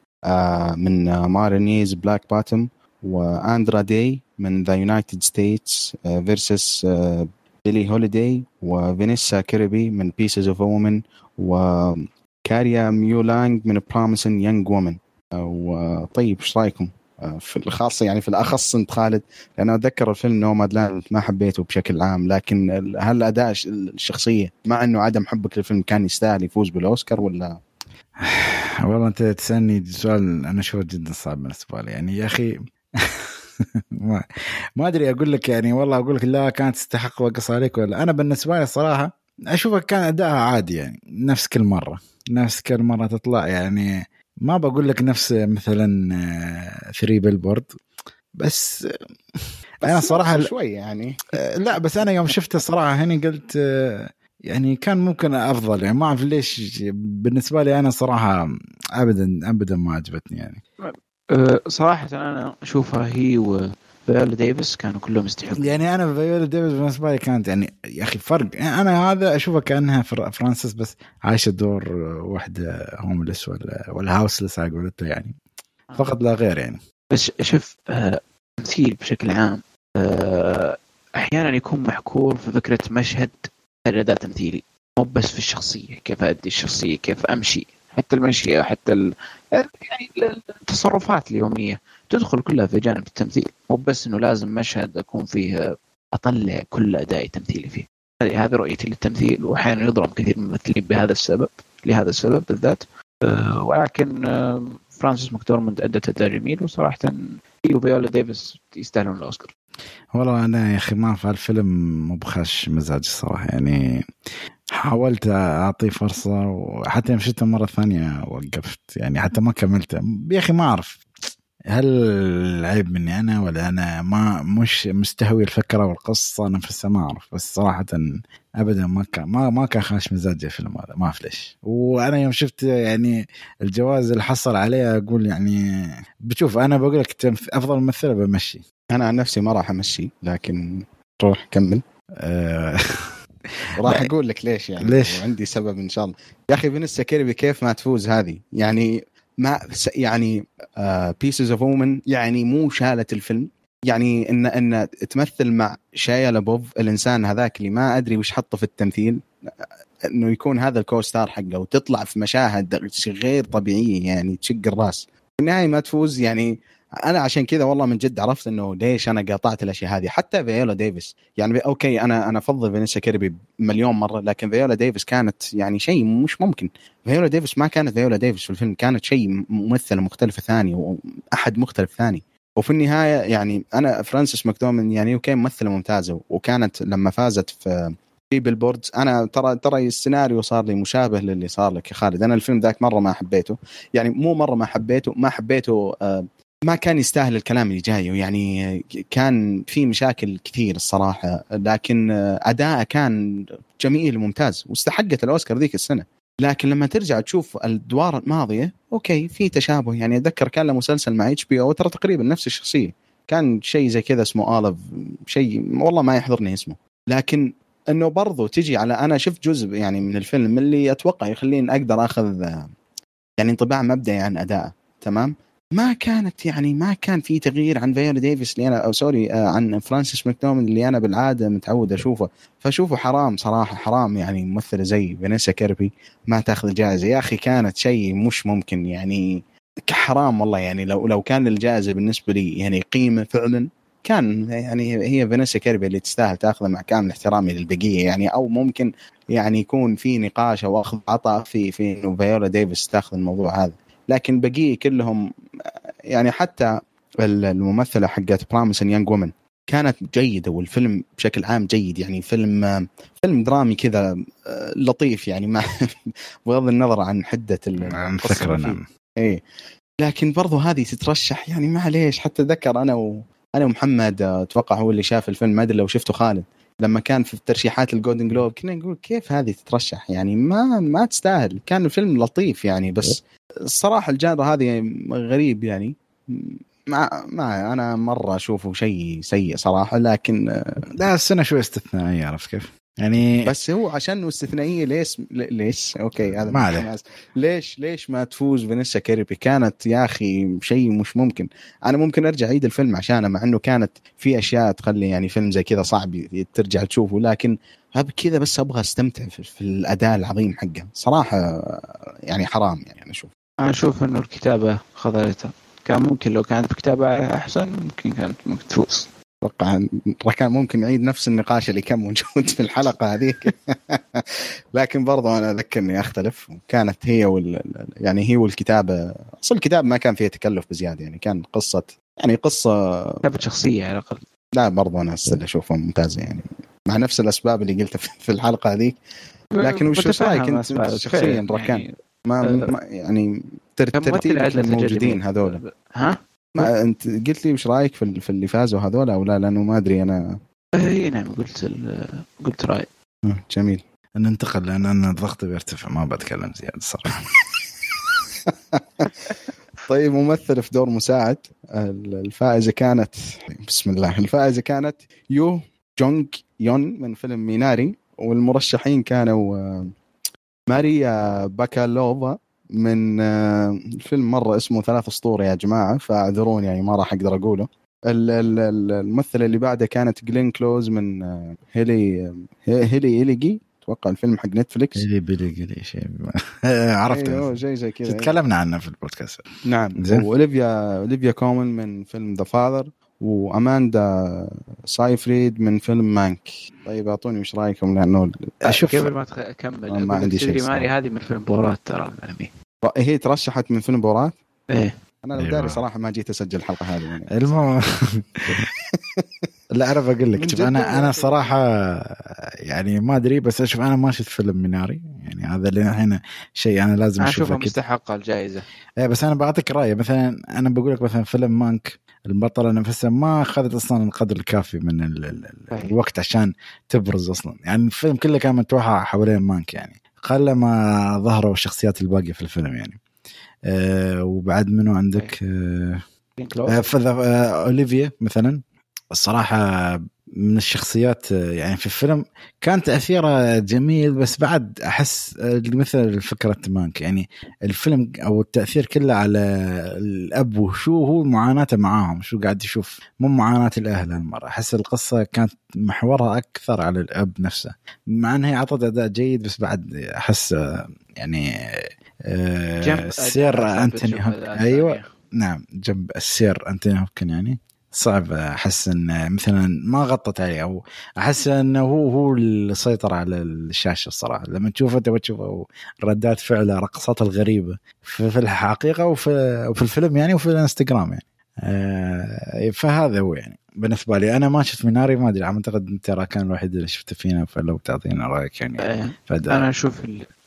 من Ma Rainey's Black Bottom واندرا داي من The United States versus Billie Holiday وفينيسا كيربي من Pieces of a Woman وكاري موليجان من Promising Young Woman وطيب إيش رأيكم؟ آه، في الخاصة يعني في الأخص أنت خالد لأن أتذكر الفيلم Nomadland ما حبيته بشكل عام لكن هل أداء الشخصية مع أنه عدم حبك للفيلم كان يستاهل يفوز بالأوسكار ولا والله أنت تسألني سؤال أنا أشوفه جدا صعب بالنسبة لي. يعني يا أخي ما ما أدري أقول لك يعني والله أقول لك لا كانت تستحق وقص عليك ولا أنا بالنسبة لي صراحة اشوفها كان ادائها عادي يعني نفس كل مرة نفس كل مرة تطلع. يعني ما بقول لك نفس مثلا ثري بيلبورد بس, بس أنا صراحة شوي يعني. آه، لا بس أنا يوم شفته صراحة هنا قلت آه، يعني كان ممكن أفضل يعني ما أعرف ليش بالنسبة لي أنا صراحة ابدا ابدا ما عجبتني يعني. أه، صراحة أنا أشوفها هي وفيولا ديفيس كانوا كلهم يستحقون. يعني أنا فيولا ديفيس بالنسبة لي كانت يعني يا أخي فرق. يعني أنا هذا أشوفها كأنها فرانسيس بس عايشة دور واحدة homeless ولا ولا هاوسلس على قولته يعني. فقط لا غير يعني. بس شوف أه، تمثيل بشكل عام أه، أحيانا يكون محكور في فكرة مشهد الأداء تمثيلي؟ مو بس في الشخصية كيف أدي الشخصية؟ كيف أمشي؟ حتى المشي حتى ال... يعني التصرفات اليومية تدخل كلها في جانب التمثيل. مو بس إنه لازم مشهد أكون فيه أطلع كل ادائي تمثيلي فيه. هذه هذه رؤيتي للتمثيل وأحيانا يضرب كثير من الممثلين بهذا السبب لهذا السبب بالذات. أه ولكن أه فرانسيس ماكدورموند أدت أداء جميل وصراحه هي وفيولا ديفيس يستاهلون الأوسكار. والله أنا يا أخي ما في الفيلم مو خاش مزاجي الصراحة يعني حاولت أعطيه فرصة وحتى يوم شفته مرة ثانية وقفت يعني حتى ما كملته. يا أخي ما أعرف هل العيب مني أنا ولا أنا ما مش مستهوي الفكرة والقصة؟ نفسها ما أعرف بس صراحة ابدا ما كان ما ما كان خاش مزاجي الفيلم هذا ما أعرف ليش. وأنا يوم شفت يعني الجوائز اللي حصل عليه أقول يعني بشوف أنا بقول لك أفضل ممثلة بمشي. أنا عن نفسي ما راح أمشي لكن روح كمل. أه. راح أقول لك ليش يعني. ليش؟ عندي سبب إن شاء الله. يا أخي فينيسا كيربي كيف ما تفوز هذه؟ يعني ما يعني Pieces of Woman يعني مو شالت الفيلم. يعني إن إن تمثل مع شايا لابوف الإنسان هذاك اللي ما أدري وش حطه في التمثيل إنه يكون هذا ال co-star حقه وتطلع في مشاهد غير طبيعية يعني تشق الراس. في النهاية ما تفوز يعني أنا عشان كذا والله من جد عرفت إنه ليش أنا قاطعت الأشياء هذه. حتى فيولا ديفيس يعني okay أنا أنا أفضل فينيسا كيربي مليون مرة لكن فيولا ديفيس كانت يعني شيء مش ممكن. فيولا ديفيس ما كانت فيولا ديفيس في الفيلم كانت شيء ممثلة مختلفة ثاني واحد مختلف ثاني. وفي النهاية يعني أنا فرانسيس ماكدومن يعني okay ممثلة ممتازة وكانت لما فازت في في Billboards أنا ترى ترى السيناريو صار لي مشابه للي صار لك يا خالد. أنا الفيلم ذاك مرة ما حبيته يعني مو مرة ما حبيته ما حبيته آه ما كان يستاهل الكلام اللي جاي يعني كان في مشاكل كثير الصراحة لكن أداءه كان جميل وممتاز واستحقت الأوسكار ذيك السنة. لكن لما ترجع تشوف الادوار الماضية okay في تشابه. يعني أتذكر كان له مسلسل مع HBO ترى تقريبا نفس الشخصية. كان شيء زي كذا اسمه Olive شيء والله ما يحضرني اسمه. لكن إنه برضو تجي على أنا شفت جزء يعني من الفيلم اللي أتوقع يخليني أقدر أخذ يعني انطباع مبدئي عن ادائه تمام؟ ما كانت يعني ما كان في تغيير عن فيولا ديفيس اللي أنا أو sorry آه، عن فرانسيس ماكدومن اللي أنا بالعادة متعود أشوفه. فأشوفه حرام صراحة حرام يعني ممثلة زي فينيسا كيربي ما تأخذ الجائزه يا أخي كانت شيء مش ممكن يعني حرام والله يعني. لو لو كان الجائزة بالنسبة لي يعني قيمة فعلا كان يعني هي فينيسا كيربي اللي تستاهل تاخذه مع كامل احترامي للبقية يعني. أو ممكن يعني يكون في نقاش أو أخذ وعطاء في في إنه فيولا ديفيس تأخذ الموضوع هذا. لكن بقية كلهم يعني حتى الممثلة حقت Promising Young Woman كانت جيدة والفيلم بشكل عام جيد. يعني فيلم فيلم درامي كذا لطيف يعني ما بغض النظر عن حدة الفكرة نعم. اي لكن برضو هذه تترشح يعني معليش حتى أذكر أنا و... أنا ومحمد آه، أتوقع هو اللي شاف الفيلم ما أدري لو شفته خالد. لما كان في ترشيحات ال Golden Globe كنا نقول كيف هذه تترشح؟ يعني ما ما تستاهل. كان الفيلم لطيف يعني بس الصراحة ال genre هذه غريب يعني. ما ما أنا مرة أشوفه شيء سيء صراحة لكن آه، لا السنة شوي استثنائية عرفت كيف؟ يعني بس هو عشان استثنائية ليش ليش؟ okay هذا ما عليه. ليش ليش ما تفوز فينيسا كيربي كانت يا أخي شيء مش ممكن. أنا ممكن أرجع أعيد الفيلم عشانها مع إنه كانت في أشياء تخلي يعني فيلم زي كذا صعب ترجع تشوفه لكن هب كذا بس أبغى أستمتع في, في الأداء العظيم حقه. صراحة يعني حرام يعني أنا أشوف أنا أشوف إنه الكتابة خذلتها كان ممكن لو كانت بكتابة أحسن ممكن كانت ممكن تفوز. أتوقع كان ممكن يعيد نفس النقاش اللي كان موجود في الحلقة هذيك. لكن برضو أنا اذكر اني أختلف. كانت هي وال يعني هي والكتابة. أصل الكتاب ما كان فيها تكلف بزيادة. يعني كان قصه يعني قصه كتابة شخصية على الأقل. لا برضو أنا أشوفها ممتازة. يعني مع نفس الأسباب اللي قلتها في الحلقة هذيك. لكن وش رأيك أنت شخصيا؟ ركان. يعني ما, ما يعني ترتيب الموجودين هذول؟ ها؟ ما انت قلت لي وش رأيك في, في اللي فازوا هذول أو لا؟ لأنه ما أدري أنا. اي نعم قلت قلت راي جميل. ننتقل لأن أنا الضغط بيرتفع ما بتكلم زيادة الصراحه طيب ممثل في دور مساعد الفائزة كانت بسم الله. الفائزة كانت يو جونج يون من فيلم ميناري والمرشحين كانوا آه، ماريا باكالوفا من آه، مرة اسمه ثلاث سطور يا جماعة فاعذروني يعني ما راح أقدر أقوله. الممثلة اللي بعده كانت جلين كلوز من آه، هيلي هيلي إليجي أتوقع الفيلم حق نتفليكس. Hillbilly شيء عرفت أيوه شيء زي كذا تكلمنا عنه في البودكاست. نعم. وأوليفيا أوليفيا كولمن من فيلم The Father وأماندا سايفريد من فيلم مانك. طيب أعطوني وش رأيكم؟ لأنه أشوف قبل ما أكمل. ما عندي شيء ماري هذه من فيلم بورات ترى الانمي هي ترشحت من فيلم بورات؟ إيه. أنا لو أيوة. داري صراحة ما جيت أسجل الحلقة هذه. يعني المهم. لا أعرف أقول لك شوف أنا أنا صراحة يعني ما أدري بس أشوف أنا ما شفت فيلم ميناري يعني هذا اللي الحين شيء أنا لازم أشوفه مستحق الجائزة. إيه بس أنا بعطيك راي مثلا أنا بقول لك مثلا فيلم مانك البطلة نفسها ما أخذت أصلا القدر الكافي من ال ال ال الوقت عشان تبرز أصلا. يعني الفيلم كله كان متوحى حوالين مانك يعني قل ما ظهروا الشخصيات الباقية في الفيلم يعني. آه وبعد منو عندك؟ آه آه, آه أوليفيا مثلا. الصراحة من الشخصيات يعني في الفيلم كان تاثيره جميل بس بعد أحس مثل فكرة مانك. يعني الفيلم أو التأثير كله على الأب وشو هو معاناته معاهم شو قاعد يشوف. مو معاناة الأهل هالمرة. أحس القصة كانت محورها أكثر على الأب نفسه. مع إنها أعطت أداء جيد بس بعد أحس يعني السير أنتوني أيوه. نعم جنب السير أنتوني هوبكن يعني. صعب أحس إن مثلا ما غطت عليه أو أحس إنه هو هو اللي سيطر على الشاشة الصراحة. لما تشوفه تبغى تشوفه ردات فعله رقصاته الغريبة في, الحقيقة وفي, وفي الفيلم يعني وفي الإنستغرام يعني. آه فهذا هو يعني بالنسبة لي. أنا ما شفت ميناري ما أدري أعتقد أنت ترى كان الوحيد اللي شفته فينا فلو تعطينا رأيك يعني. آه أنا أشوف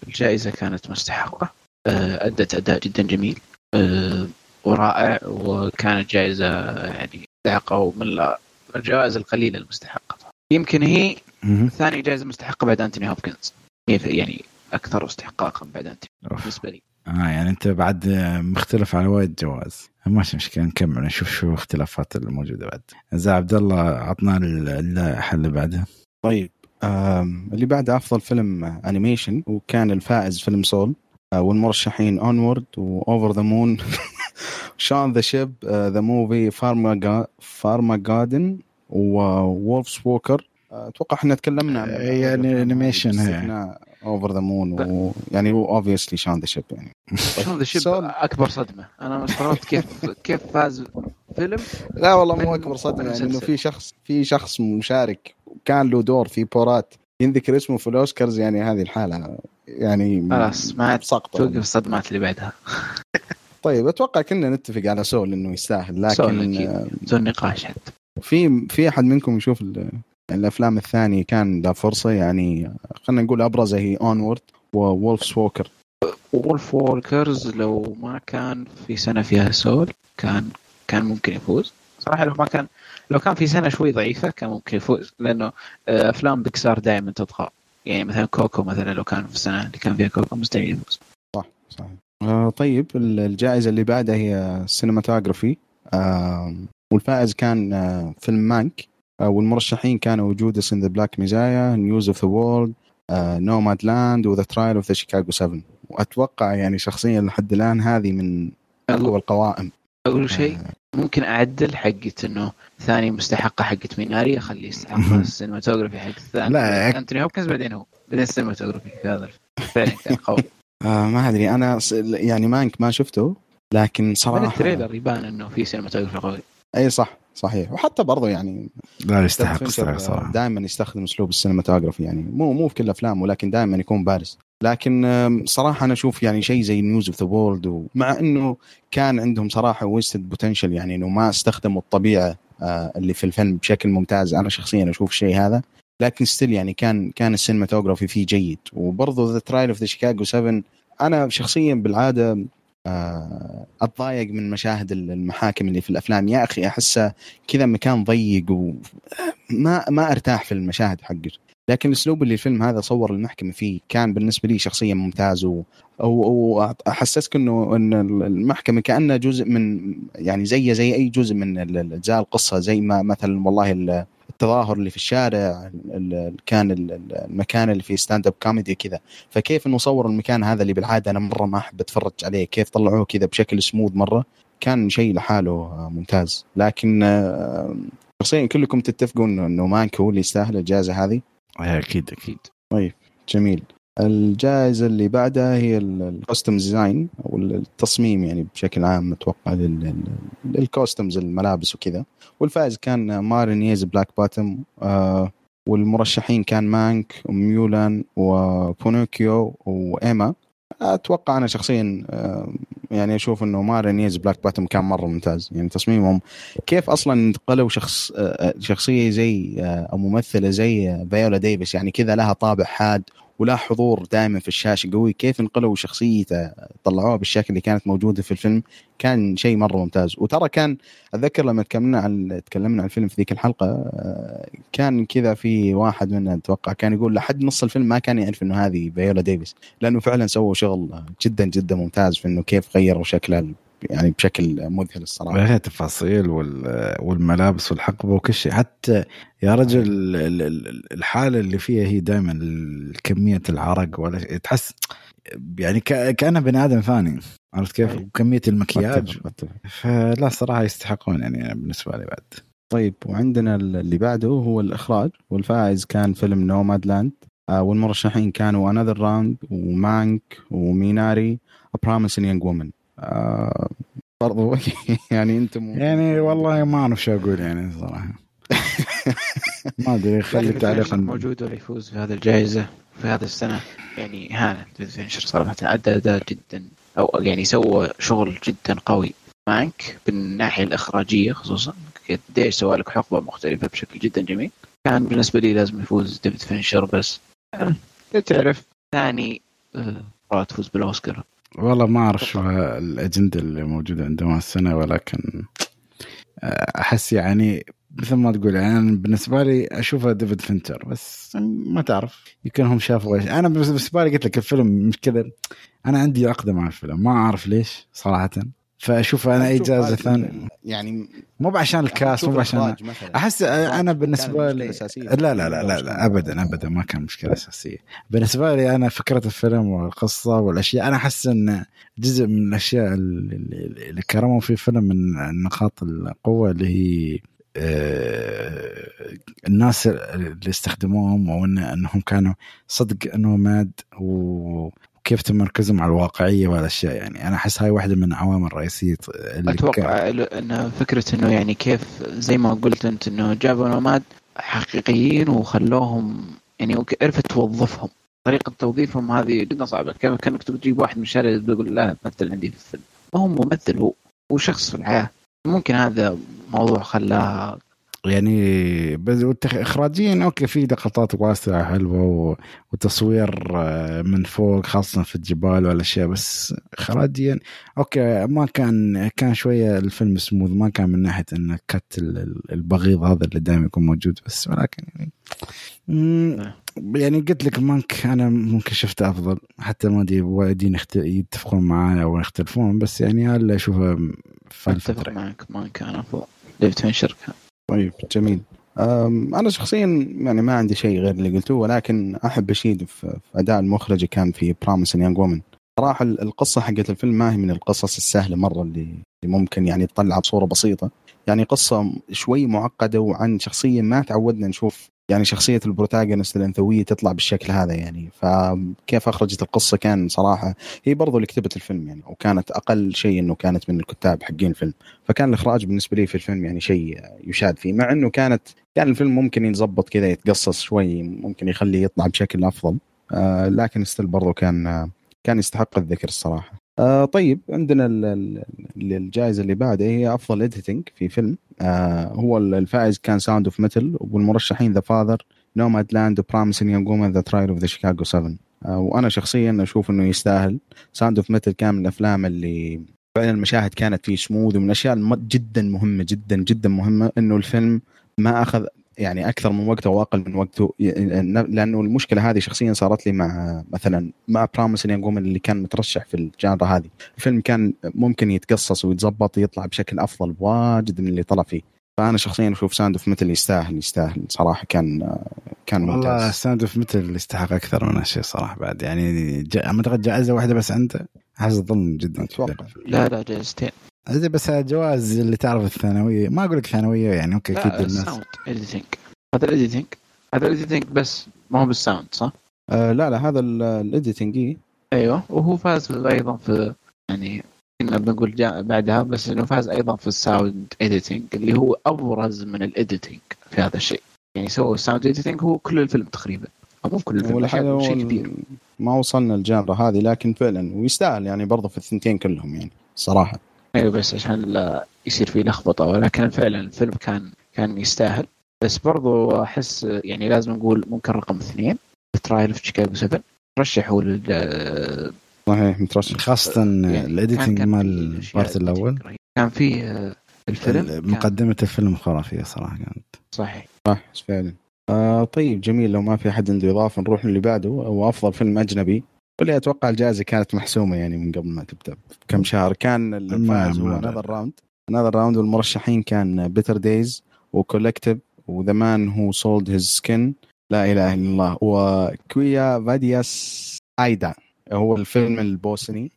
الجائزة كانت مستحقة. آه أدت أداء جدا جميل. آه ورائع وكانت جائزة يعني مستحقة ومن الجوائز القليلة المستحقة. يمكن هي ثاني جائزة مستحقة بعد أنتوني هوبكنز. يعني أكثر استحقاقا بعد أنتوني. بالنسبة لي. آه يعني أنت بعد مختلف على وايد جوائز. ماشي مشكلة نكمل نشوف شو الاختلافات الموجودة بعد. زي عبد الله عطنا اللائحة اللي بعدها. طيب اللي بعده أفضل فيلم animation وكان الفائز فيلم Soul والمرشحين Onward و Over the Moon, Shaun the Sheep the Movie Farma Farmageddon و Wolfwalkers أتوقع إحنا تكلمنا عن يعني animation Over the Moon ويعني هو obviously Shaun the Sheep يعني. Shaun the Sheep أكبر صدمة. أنا استغربت كيف كيف فاز فيلم. لا والله مو أكبر صدمة يعني إنه في شخص في شخص مشارك كان له دور في Borat. ينذكر اسمه في الأوسكارز يعني هذه الحالة يعني خلاص ما عاد توقف الصدمات اللي بعدها. طيب أتوقع كنا نتفق على Soul إنه يستاهل لكن Soul بدون نقاش حتى. في في أحد منكم يشوف الأفلام الثانية كان له فرصة يعني خلينا نقول أبرزها هي Onward و Wolfs Walker Wolfwalkers لو ما كان في سنة فيها Soul كان كان ممكن يفوز. صراحة لو ما كان لو كان في سنة شوي ضعيفة كان ممكن يفوز لأنه آه، أفلام بيكسار دائما تطغى يعني مثلا Coco مثلا لو كان في السنة اللي كان فيها Coco مستحيل يفوز. صح صحيح. آه طيب الجائزة اللي بعدها هي ال cinematography آه والفائز كان آه فيلم Mank. آه والمرشحين كانوا Judas and the Black Messiah, News of the World, Nomadland و The Trial of the Chicago 7 وأتوقع يعني شخصيا لحد الآن هذه من أقوى القوائم. أقول شيء ممكن أعدل حقت إنه ثاني مستحقة حقت Minari أخليه يستحق ال cinematography حق الثاني. لا أنتوني هوبكنز بعدين هو بعدين ال cinematography في هذا فعلا كان قوي. آه ما أدري. أنا يعني Mank ما شفته لكن صراحة من ال trailer يبان إنه في cinematography قوي. أي صح صحيح. وحتى برضه يعني لا يستحق صراحة. دائما يستخدم أسلوب ال cinematography يعني مو مو في كل أفلامه لكن دائما يكون بارز. لكن صراحة أنا أشوف يعني شيء زي News of the World ومع إنه كان عندهم صراحة wasted potential يعني إنه ما استخدموا الطبيعة اللي في الفيلم بشكل ممتاز. أنا شخصيا أشوف الشيء هذا لكن still يعني كان كان ال cinematography فيه جيد. وبرضه The Trial of the Chicago 7 أنا شخصيا بالعادة أتضايق من مشاهد المحاكم اللي في الأفلام. يا أخي احسه كذا مكان ضيق وما ما أرتاح في المشاهد حقته لكن الاسلوب اللي الفيلم هذا صور المحكمة فيه كان بالنسبة لي شخصيا ممتاز و وأحسسك انه إن المحكمة كأنها جزء من يعني زي زي أي جزء من إجزاء القصة. زي ما مثلا والله التظاهر اللي في الشارع كان المكان اللي فيه stand up comedy كذا. فكيف إنه صور المكان هذا اللي بالعادة أنا مرة ما أحب أتفرج عليه كيف طلعوه كذا بشكل سموث مرة. كان شيء لحاله ممتاز. لكن شخصيا كلكم تتفقوا إنه Mank هو اللي يستاهل الجائزة هذه؟ أكيد أكيد. طيب جميل. الجائزة اللي بعدها هي ال costume design أو التصميم يعني بشكل عام أتوقع لل costumes الملابس وكذا. والفائز كان Ma Rainey's Black Bottom آه والمرشحين كان Mank و Mulan و Pinocchio و Emma. أتوقع أنا شخصيا آه يعني أشوف إنه Ma Rainey's Black Bottom كان مرة ممتاز. يعني تصميمهم كيف أصلا انتقلوا شخص شخصية زي أو ممثلة زي فيولا ديفيس؟ يعني كذا لها طابع حاد ولا حضور دائما في الشاشة قوي. كيف انقلوا شخصيته؟ طلعوها بالشكل اللي كانت موجودة في الفيلم. كان شيء مرة ممتاز. وترى كان أتذكر لما تكلمنا عن تكلمنا عن الفيلم في ذيك الحلقة كان كذا في واحد منا أتوقع كان يقول لحد نص الفيلم ما كان يعرف إنه هذه فيولا ديفيس لأنه فعلا سووا شغل جدا جدا ممتاز في إنه كيف غيروا شكلها يعني بشكل مذهل الصراحة. هي التفاصيل والملابس والحقبة وكل شيء. حتى يا رجل الحالة اللي فيها هي دائما كمية العرق ولا تحس يعني كانه بني آدم ثاني. عرفت كيف؟ وكمية المكياج. فلا صراحة يستحقون يعني بالنسبة لي بعد. طيب وعندنا اللي بعده هو الإخراج. والفائز كان فيلم Nomadland والمرشحين كانوا Another Round و Mank و Minari Promising Young Woman آه برضو يعني أنتم يعني والله ما أعرف شو أقول يعني صراحة. ما أدري خلي تعليق موجود ولا يفوز في هذه الجائزة في هذا السنة؟ يعني هانت فينشر صراحة أدى أداء جدا أو يعني سوى شغل جدا قوي معك بالناحية الإخراجية خصوصا. قديش سوى لك حقبة مختلفة بشكل جدا جميل. كان بالنسبة لي لازم يفوز ديفيد فينشر بس. تعرف. ثاني مرة تفوز بالأوسكار. والله ما أعرف شو الأجندة اللي موجودة عندهم السنة ولكن أحس يعني مثل ما تقول يعني أنا بالنسبة لي اشوفه ديفيد فينشر بس ما تعرف. يمكن هم شافوا إيش. أنا بالنسبة لي قلت لك الفيلم مشكله أنا عندي عقدة مع الفيلم ما أعرف ليش صراحة. فأشوف أنا أي جائزة ثانية. يعني مو عشان ال cast مو عشان أحس أنا بالنسبة لي لا لا لا لا, لا ابدا ابدا ما كان مشكلة أساسية. بالنسبة لي أنا فكرة الفيلم والقصة والأشياء أنا أحس إن جزء من الأشياء اللي, كرموا في الفيلم من نقاط القوة اللي هي الناس اللي استخدموهم وان إنهم كانوا صدق نوماد و كيف تمركزهم على الواقعية والاشياء يعني أنا أحس هاي واحدة من العوامل الرئيسيه اللي أتوقع إن فكرة إنه يعني كيف زي ما قلت أنت إنه جابوا نوماد حقيقيين وخلوهم يعني عرفت توظفهم. طريقة توظيفهم هذه جدا صعبة. كيف كأنك تجيب واحد من الشارع تقول لا مثل عندي في الفيلم. ما هو ممثل هو هو شخص في الحياة. ممكن هذا موضوع خلاها يعني اخراجيا okay في لقطات واسعة حلوة وتصوير آه، من فوق خاصة في الجبال والأشياء بس اخراجيا okay ما كان كان شوية الفيلم سموث ما كان من ناحية انه cut ال- ال- البغيض هذا اللي دائما يكون موجود بس ولكن يعني مم، يعني قلت لك مانك أنا ممكن شفته أفضل حتى ما أدري وايدين يتفقون معي أو يختلفون بس يعني اللي اشوفه في أتفق الفترة معك ما كان أفضل. ديفيد فينشر كان طيب جميل. أنا شخصيا يعني ما عندي شيء غير اللي قلتوه ولكن أحب أشيد في أداء المخرج كان في برامس يانج وومن صراحة ال- القصة حقت الفيلم ما هي من القصص السهلة مرة اللي ممكن يعني تطلع بصورة بسيطة. يعني قصة شوي معقدة وعن شخصية ما تعودنا نشوف يعني شخصية ال protagonist الأنثوية تطلع بالشكل هذا يعني. فكيف أخرجت القصة؟ كان صراحة هي برضو اللي كتبت الفيلم يعني وكانت أقل شيء إنه كانت من الكتاب حقين الفيلم. فكان الإخراج بالنسبة لي في الفيلم يعني شيء يشاد فيه مع إنه كانت كان الفيلم ممكن يتظبط كذا يتقصص شوي ممكن يخليه يطلع بشكل أفضل. آه لكن still برضو كان آه كان يستحق الذكر الصراحة. آه طيب عندنا ال- ال- ال- الجائزة اللي بعدها هي أفضل editing في فيلم. آه هو الفائز كان Sound of Metal والمرشحين The Father Nomadland و Promising Young Woman The Trial of the Chicago 7 آه وأنا شخصيا أشوف إنه يستاهل. Sound of Metal كان من الأفلام اللي فعلا المشاهد كانت فيه سموث ومن الأشياء جدا مهمة جدا جدا مهمة إنه الفيلم ما أخذ يعني أكثر من وقته واقل من وقته لأنه المشكلة هذه شخصيا صارت لي مع مثلا مع Promising Young Woman اللي كان مترشح في ال genre هذه. الفيلم كان ممكن يتقصص ويتظبط يطلع بشكل أفضل واجد من اللي طلع فيه. فأنا شخصيا أشوف Sound of Metal يستاهل يستاهل. صراحة كان كان والله ممتاز Sound of Metal يستحق أكثر من هالشيء صراحة بعد. يعني جا- أعتقد جائزة واحدة بس عنده. احس ظلم جدا أتوقع. لا لا جائزتين. زي بس جواز اللي تعرف الثانوية. ما أقول لك ثانوية يعني okay أكيد الناس. الساوند اديتنج هذا ال editing هذا ال editing بس ما هو بال sound صح؟ آه لا لا هذا ال editing إيه. أيوه. وهو فاز أيضا في يعني كنا بنقول جاء بعدها بس إنه فاز أيضا في ال sound editing اللي هو أبرز من ال editing في هذا الشيء. يعني سووا ال sound editing هو كل الفيلم تقريبا. أو مو كل الفيلم شيء, كبير. ما وصلنا ال genre هذه لكن فعلا ويستاهل يعني برضه في الثنتين كلهم يعني صراحة. أيوه بس عشان لا يصير في لخبطة ولكن فعلا الفيلم كان كان يستاهل. بس برضو أحس يعني لازم نقول ممكن رقم اثنين Trial في Chicago 7 رشحوا لل صحيح مترشح. خاصة يعني ال editing كان- كان مال ال part الأول. كان في آه، الفيلم كان- مقدمة الفيلم خرافية صراحة كانت. صحيح. صح فعلا. آه طيب جميل. لو ما في حد عنده إضافة نروح للي بعده. هو أفضل فيلم أجنبي. واللي أتوقع الجائزة كانت محسومة يعني من قبل ما تبدأ. بكم شهر كان الفائز هو. ما- Another Round Another Round والمرشحين كان Better Days و Collective و The Man Who Sold His Skin لا إله إلا الله. و Quo Vadis, Aida. هو الفيلم البوسني.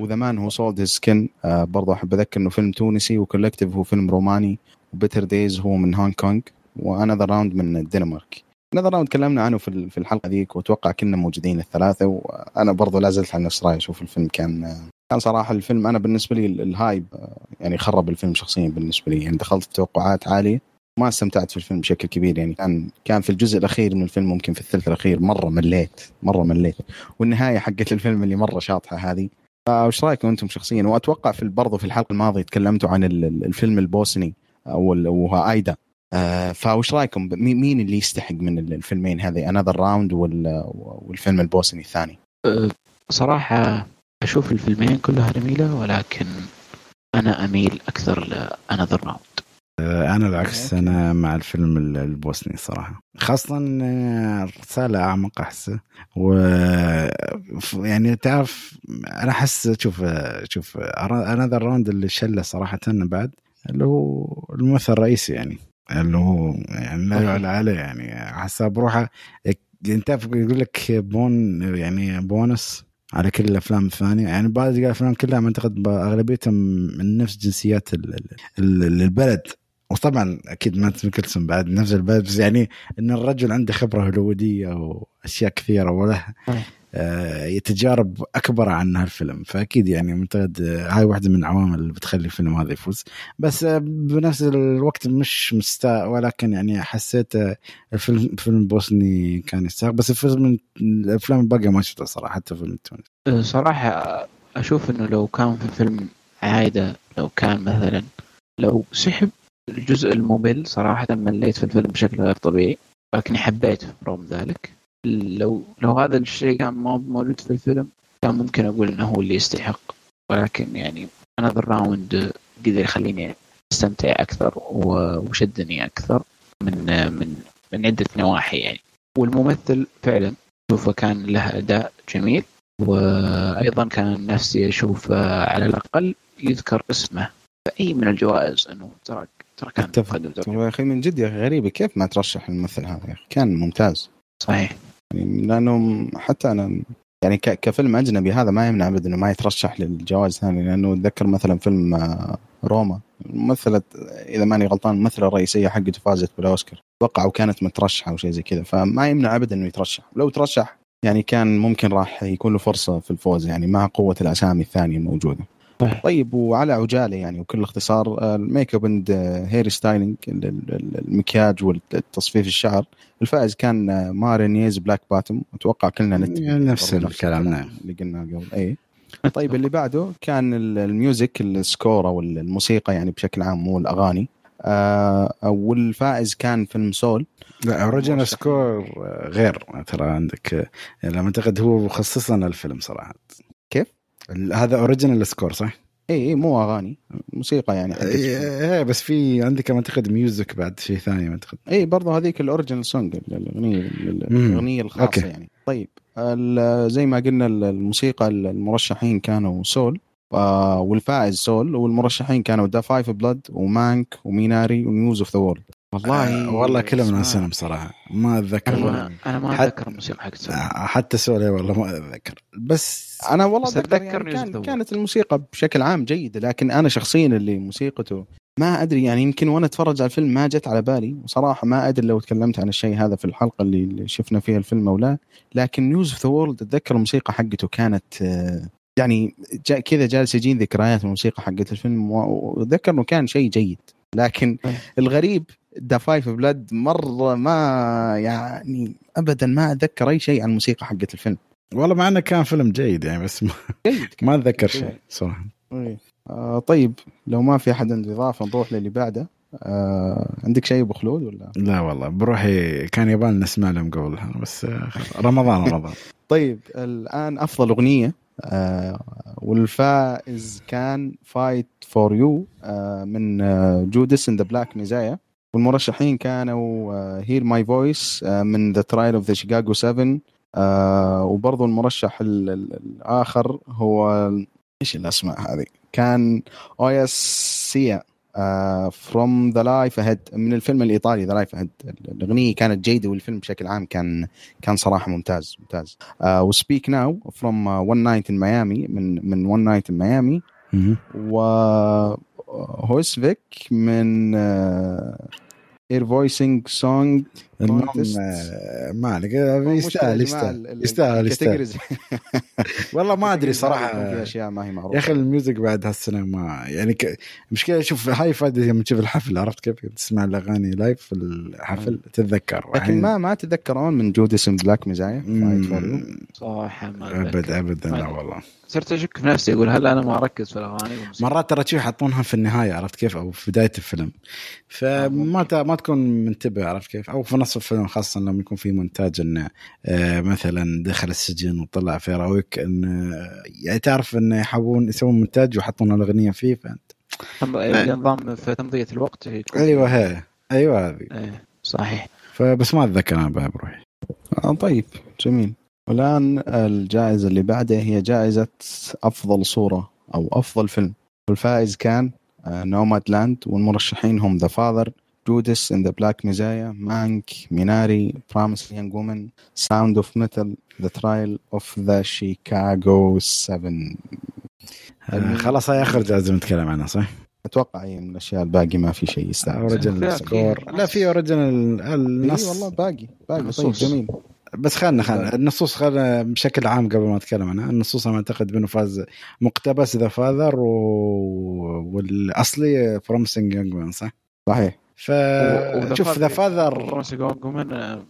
و The Man Who Sold His Skin برضه أحب أذكر إنه فيلم تونسي و Collective هو فيلم روماني. و Better Days هو من هونغ كونغ و Another Round من الدنمارك. Another Round تكلمنا عنه في في الحلقة ذيك وأتوقع كنا موجودين الثلاثة وأنا برضه لا زلت على نفس رايي أشوف الفيلم كان كان صراحة الفيلم أنا بالنسبة لي ال- ال hype آه، يعني خرب الفيلم شخصيا بالنسبة لي. يعني دخلت بتوقعات عالية ما استمتعت في الفيلم بشكل كبير. يعني كان كان في الجزء الأخير من الفيلم ممكن في الثلث الأخير مرة مليت مرة مليت. والنهاية حقت الفيلم اللي مرة شاطحة هذه. فايش رايكم أنتم شخصيا؟ وأتوقع في برضه في الحلقة الماضية تكلمتوا عن ال- ال- الفيلم البوسني أو آيدا. آه فايش رايكم؟ مين اللي يستحق من ال- الفيلمين هذه؟ Another Round والفيلم البوسني الثاني. آه، صراحة أشوف الفيلمين كلها جميلة ولكن أنا أميل أكثر ل Another Round آه، أنا بالعكس أنا مع الفيلم ال- البوسني صراحة. خاصة آه، رساله أعمق احسه و يعني تعرف أنا أحس شوف شوف Another Round اللي شله صراحة بعد اللي هو الممثل الرئيسي يعني. اللي هو يعني لا يعلى عليه يعني حساب بروحه انت يقول لك bon يعني بونس على كل الأفلام الثانية. يعني باقي الأفلام كلها أعتقد أغلبيتهم من نفس جنسيات ال- ال- ال- البلد. وطبعا أكيد مادس ميكلسن بعد نفس البلد بس يعني إن الرجل عنده خبرة هوليوودية وأشياء كثيرة وله آه، تجارب أكبر عن هالفيلم. فأكيد يعني معتقد آه، هاي واحدة من العوامل اللي بتخلي الفيلم هذا يفوز. بس آه، بنفس الوقت مش مستاء ولكن يعني حسيت الفيلم فيلم بوسني كان يستحق بس الفيلم من الأفلام الباقية ما شفتها صراحة حتى فيلم التونسي صراحة أشوف إنه لو كان في فيلم عايدة لو كان مثلا لو سحب الجزء الممل صراحة مليت في الفيلم بشكل غير طبيعي لكني حبيته رغم ذلك. لو لو هذا الشيء كان ما موجود في الفيلم كان ممكن أقول إنه هو اللي يستحق. ولكن يعني Another Round قدر يخليني أستمتع أكثر وشدني أكثر من من من عدة نواحي يعني. والممثل فعلا اشوفه كان له أداء جميل وأيضا كان نفسي أشوف على الأقل يذكر اسمه في أي من الجوائز إنه ترى ترى كان أتفق. يا أخي من جد يا أخي غريبة كيف ما ترشح الممثل هذا يا أخي؟ كان ممتاز. صحيح. يعني لأنه حتى أنا يعني كفيلم أجنبي هذا ما يمنع ابدا إنه ما يترشح للجوائز ثانية لأنه أتذكر مثلا فيلم آه، روما الممثله إذا ماني غلطان الممثله الرئيسيه حقته فازت بالأوسكار. أتوقع وكانت مترشحة أو شيء زي كذا فما يمنع ابدا إنه يترشح. لو ترشح يعني كان ممكن راح يكون له فرصة في الفوز يعني مع قوة الأسامي الثانية الموجودة. طيب وعلى عجالة يعني وكل اختصار ال makeup and hairstyling المكياج والتصفيف الشعر. الفائز كان آه، Ma Rainey's Black Bottom. أتوقع كلنا نت نفس الكلام نعم. اللي قلناه قبل. اي طيب اللي بعده كان ال music ال score أو الموسيقى يعني بشكل عام مو الأغاني. آه والفائز كان فيلم Soul. لا original score غير. ترى عندك يعني أعتقد هو مخصص لنا الفيلم صراحة. كيف؟ هذا original score صح؟ اي اي مو أغاني موسيقى يعني إيه بس في عندك أعتقد music بعد شيء ثاني أعتقد. اي برضه هذيك ال original song الأغنية الأغنية الخاصة okay. يعني. طيب زي ما قلنا الموسيقى المرشحين كانوا Soul والفائز Soul والمرشحين كانوا Da 5 Bloods و Mank و Minari و News of the World والله آه والله كلهم ناسينهم صراحة. ما أتذكر. أنا, أنا ما أتذكر الموسيقى حقت Soul آه، حتى Soul والله ما أتذكر. بس أنا والله أتذكر يعني كان كانت الموسيقى بشكل عام جيدة لكن أنا شخصيا اللي موسيقته ما أدري يعني يمكن وأنا أتفرج على الفيلم ما جت على بالي. وصراحة ما أدري لو تكلمت عن الشيء هذا في الحلقة اللي شفنا فيها الفيلم أو لا. لكن News of the World أتذكر الموسيقى حقته كانت آه، يعني جا كذا جالس يجيني ذكريات الموسيقى حقت الفيلم. وأتذكر إنه كان شيء جيد. لكن الغريب Da 5 Bloods مرة ما يعني ابدا ما أتذكر أي شيء عن الموسيقى حقت الفيلم. والله مع إنه كان فيلم جيد يعني بس ما, جيد. ما أتذكر شيء صراحة. آه طيب لو ما في أحد عنده إضافة نروح للي بعده. آه عندك شيء أبو خلود ولا؟ لا والله بروحي كان يبان نسمع لهم قبل بس آه رمضان رمضان. طيب الآن أفضل أغنية. آه والفائز كان Fight for You من Judas and the Black Messiah والمرشحين كانوا Hear My Voice من The Trial of the Chicago 7 وبرضه المرشح الآخر هو إيش الأسماء هذه؟ كان Io sì from The Life Ahead من الفيلم الإيطالي The Life Ahead الأغنية كانت جيدة والفيلم بشكل عام كان كان صراحة ممتاز ممتاز. و Speak Now from One Night in Miami من من One Night in Miami و Husavik من Eurovision Song آه، ما عليك. يستاهل يستاهل يستاهل يستاهل. والله ما أدري صراحة. في أشياء ما هي معروفة. يا أخي ال music بعد هالسنة ما يعني ك... مشكله شوف هاي فائده لما تشوف الحفل عرفت كيف؟ تسمع الأغاني لايف في الحفل تتذكر. لكن ما ما تتذكرون من جوديسون بلاك مزايا صح أبد ابدا لا والله. صرت أشك في نفسي أقول هل أنا ما أركز في الأغاني مرات ترى تشوف يحطونها في النهاية عرفت كيف؟ أو في بداية الفيلم. فما آه ما تكون منتبه عرفت كيف؟ أو في نص الفيلم خاصة لما يكون في مونتاج إنه آه مثلا دخل السجن وطلع في راويك انه يعني تعرف إنه يحاولون يسوون مونتاج ويحطون الأغنية فيه فانت نظام في تمضية الوقت أيوه هي. أيوه هذه. إيه صحيح. فبس ما أتذكر أنا بروحي. آه طيب جميل. والان الجائزة اللي بعدها هي جائزة أفضل صورة أو أفضل فيلم. والفائز كان Nomadland والمرشحين هم The Father Judas and the Black Messiah Mank Minari Promising Young Woman Sound of Metal The Trial of the Chicago 7 خلاص هاي آخر جائزة نتكلم عنها صح؟ أتوقع اي من الأشياء الباقي ما في شيء يستاهل. Original Score لا في original النص اي والله باقي باقي طيب جميل. بس خلنا خلنا النصوص خلنا بشكل عام قبل ما نتكلم عنها. النصوص أنا أعتقد بانه فاز مقتبس The Father و... والأصلي Promising Young صح؟ صحيح. ف شوف ذا فاذر. يونج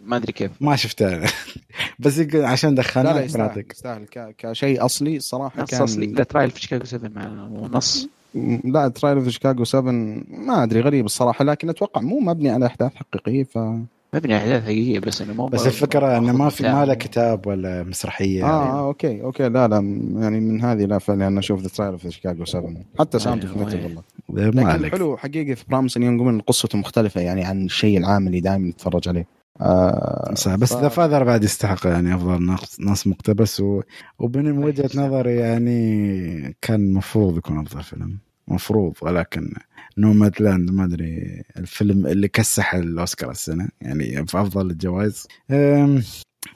ما أدري كيف. ما شفته. بس عشان دخلنا لا لا يستاهل, يستاهل. كشيء أصلي صراحة كان أصلي. ذا ترايل في شيكاغو 7 مع نص لا ترايل اوف شيكاغو 7 ما أدري غريب الصراحة لكن أتوقع مو مبني على أحداث حقيقية ف مبني على أحداث حقيقية بس إنه مو بس الفكرة إنه ما في ما له كتاب ولا مسرحية آه, يعني. آه أوكي أوكي. لا لا يعني من هذه لا فعلا أنا أشوف ذا ترايل اوف شيكاغو 7 حتى Sound of Metal والله. لكن حلو حقيقي في Promising Young قصته مختلفة يعني عن الشيء العام اللي دائما نتفرج عليه. آه صح بس The F... Father بعد يستحق يعني أفضل نص مقتبس و... ومن وجهة نظري يعني كان المفروض يكون أفضل فيلم. مفروض ولكن Nomadland ما أدري الفيلم اللي كسح الأوسكار السنة يعني في أفضل الجوائز.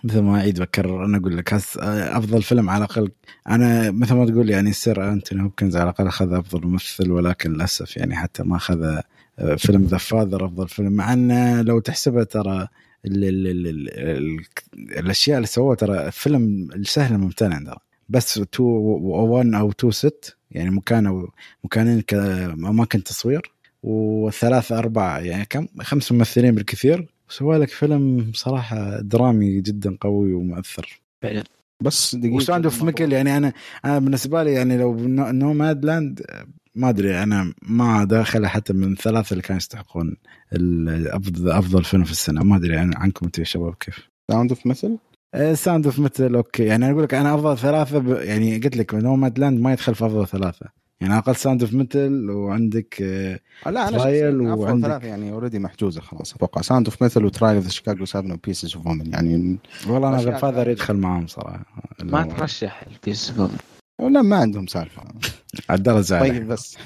مثل ما اعيد بكرر أنا أقول لك أفضل فيلم على الأقل أنا مثل ما تقول يعني Sir أنتوني هوبكنز على الأقل أخذ أفضل ممثل ولكن للأسف يعني حتى ما أخذ آه، فيلم The Father أفضل فيلم مع انه لو تحسبها ترى ال ال ال ال ال الأشياء اللي سووها ترى فيلم السهل ممتنع ترى. بس set 1 أو 2 set يعني مكان أو مكانين كاماكن تصوير وثلاثة أربعة يعني كم؟ خمس ممثلين بالكثير. سوى لك فيلم صراحة درامي جدا قوي ومؤثر. فعلا. بس دقيقة. و Sound of Metal يعني أنا أنا بالنسبة لي يعني لو Nomadland ما أدري أنا ما داخله حتى من ثلاثة اللي كانوا يستحقون افضل أفضل فيلم في السنة ما أدري عنكم أنتم يا شباب كيف؟ Sound of Metal Sound of Metal okay. يعني أنا أقول لك أنا أفضل ثلاثة ب... يعني قلت لك Nomadland ما يدخل في أفضل ثلاثة. يعني أقل Sound of Metal وعندك آه لا أنا Trial وعندك ثلاثة يعني already محجوزة خلاص. أتوقع Sound of Metal و Trial of Chicago 7 و Pieces of a Woman يعني والله أنا ذا فاذر يدخل معاهم صراحة. ما ترشح البيسز اوف لا ما عندهم سالفة. الدرجه طيب بس.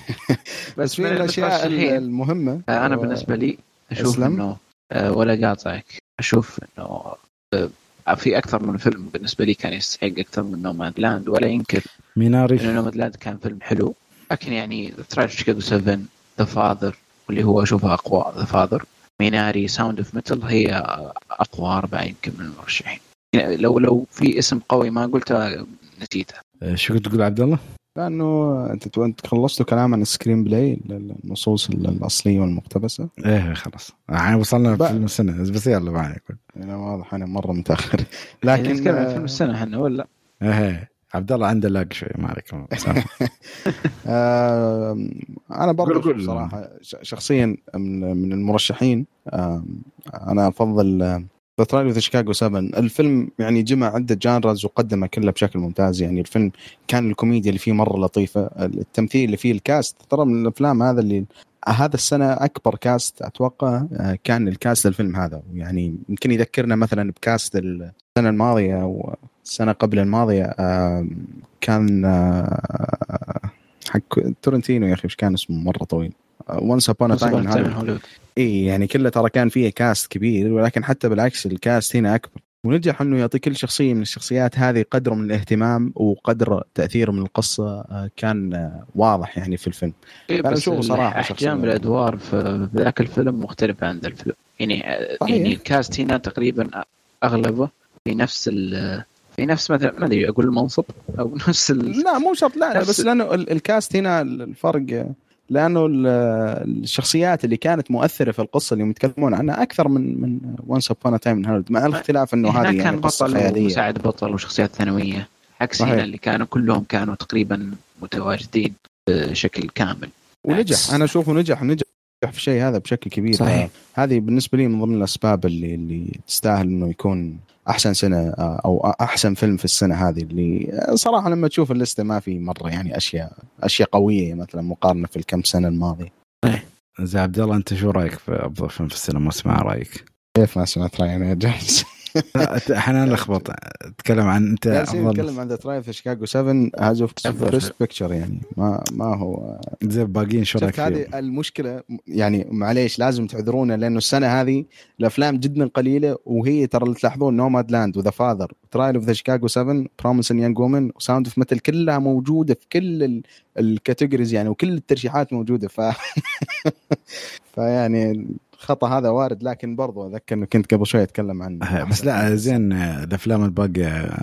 بس في الأشياء المهمة. أنا بالنسبة لي أشوف إنه آه، ولا قاطعك. أشوف إنه آه، في أكثر من فيلم بالنسبة لي كان يستحق أكثر من نوماد لاند ولا ينكر ميناري. انه نوماد لاند كان فيلم حلو. لكن يعني تراش شيكاغو 7 ذا فاذر واللي هو اشوفها أقوى ذا فاذر ميناري Sound of Metal هي أقوى أربعة يمكن من المرشحين. يعني لو لو في اسم قوي ما قلته نسيته. شو كنت تقول عبد الله؟ لأنه أنت أنت خلصتوا كلام عن ال screenplay النصوص الأصلية والمقتبسة. إيه خلاص. الحين وصلنا في فيلم السنة. بس يلا معي أنا واضح. أنا مرة متأخر. لكن نتكلم عن فيلم السنة إحنا ولا إيه عبد الله عنده لاج شوي ما عليك. أنا برضه صراحة شخصيا من المرشحين أنا أفضل The Trial of Chicago 7 الفيلم يعني جمع عدة genres وقدمها كلها بشكل ممتاز. يعني الفيلم كان الكوميديا اللي فيه مرة لطيفة. التمثيل اللي فيه ال cast ترى من الأفلام هذا اللي هذا السنة أكبر cast أتوقع آه، كان ال cast للفيلم هذا. يعني يمكن يذكرنا مثلا ب cast السنة الماضية أو السنة قبل الماضية كان آه، حق تارانتينو يا أخي إيش كان اسمه؟ مرة طويل. Once Upon a Time يعني كله ترى كان فيه cast كبير ولكن حتى بالعكس ال cast هنا أكبر. ونجح إنه يعطي كل شخصية من الشخصيات هذه قدر من الاهتمام وقدر تأثير من القصة آه، كان آه، واضح يعني في الفيلم. إيه أشوفه صراحة احجام الأدوار في ذاك الفيلم مختلفة عن الفيلم. يعني آه، صحيح. يعني ال cast هنا تقريبا أغلبه في نفس ال في نفس مثلا ما أدري أقول المنصب أو نفس ال... لا مو شرط لا, لا بس لأنه ال cast هنا الفرق لأنه الشخصيات اللي كانت مؤثرة في القصة اللي يتكلمون عنها أكثر من من Once Upon a Time in مع الاختلاف إنه هذه يعني كان قصة بطل خيالية. ومساعد بطل وشخصيات ثانوية عكس هنا اللي كانوا كلهم كانوا تقريبا متواجدين بشكل كامل. ونجح أنا أشوفه نجح نجح. في الشيء هذا بشكل كبير صحيح. هذه بالنسبة لي من ضمن الأسباب اللي اللي تستاهل إنه يكون أحسن سنة آه، أو أحسن فيلم في السنة هذه اللي آه، صراحة لما تشوف اللسته ما في مرة يعني اشياء أشياء قوية مثلا مقارنة في الكم سنة الماضية. زي عبد الله أنت شو رأيك في أفضل فيلم في السنة ما أسمع رأيك؟ كيف ما سمعت رأيي أنا جالس إحنا نلخبط. تكلم عن أنت أفضل. نتكلم عن ذا ترايل في شيكاغو 7 هاز اوف فيرست بيكتشر يعني. ما ما هو زي باقيين شو رأيك هذه المشكلة؟ يعني معليش لازم تعذرونا لأنه السنة هذه الأفلام جدا قليلة وهي ترى اللي تلاحظون Nomadland و The Father Trial of the Chicago 7 Promising Young Woman و Sound of Metal كلها موجودة في كل ال categories يعني وكل الترشيحات موجودة. ف فيعني الخطا هذا وارد لكن برضو اذكر إنه كنت قبل شوي أتكلم عنه بس لا زين الافلام الباقيه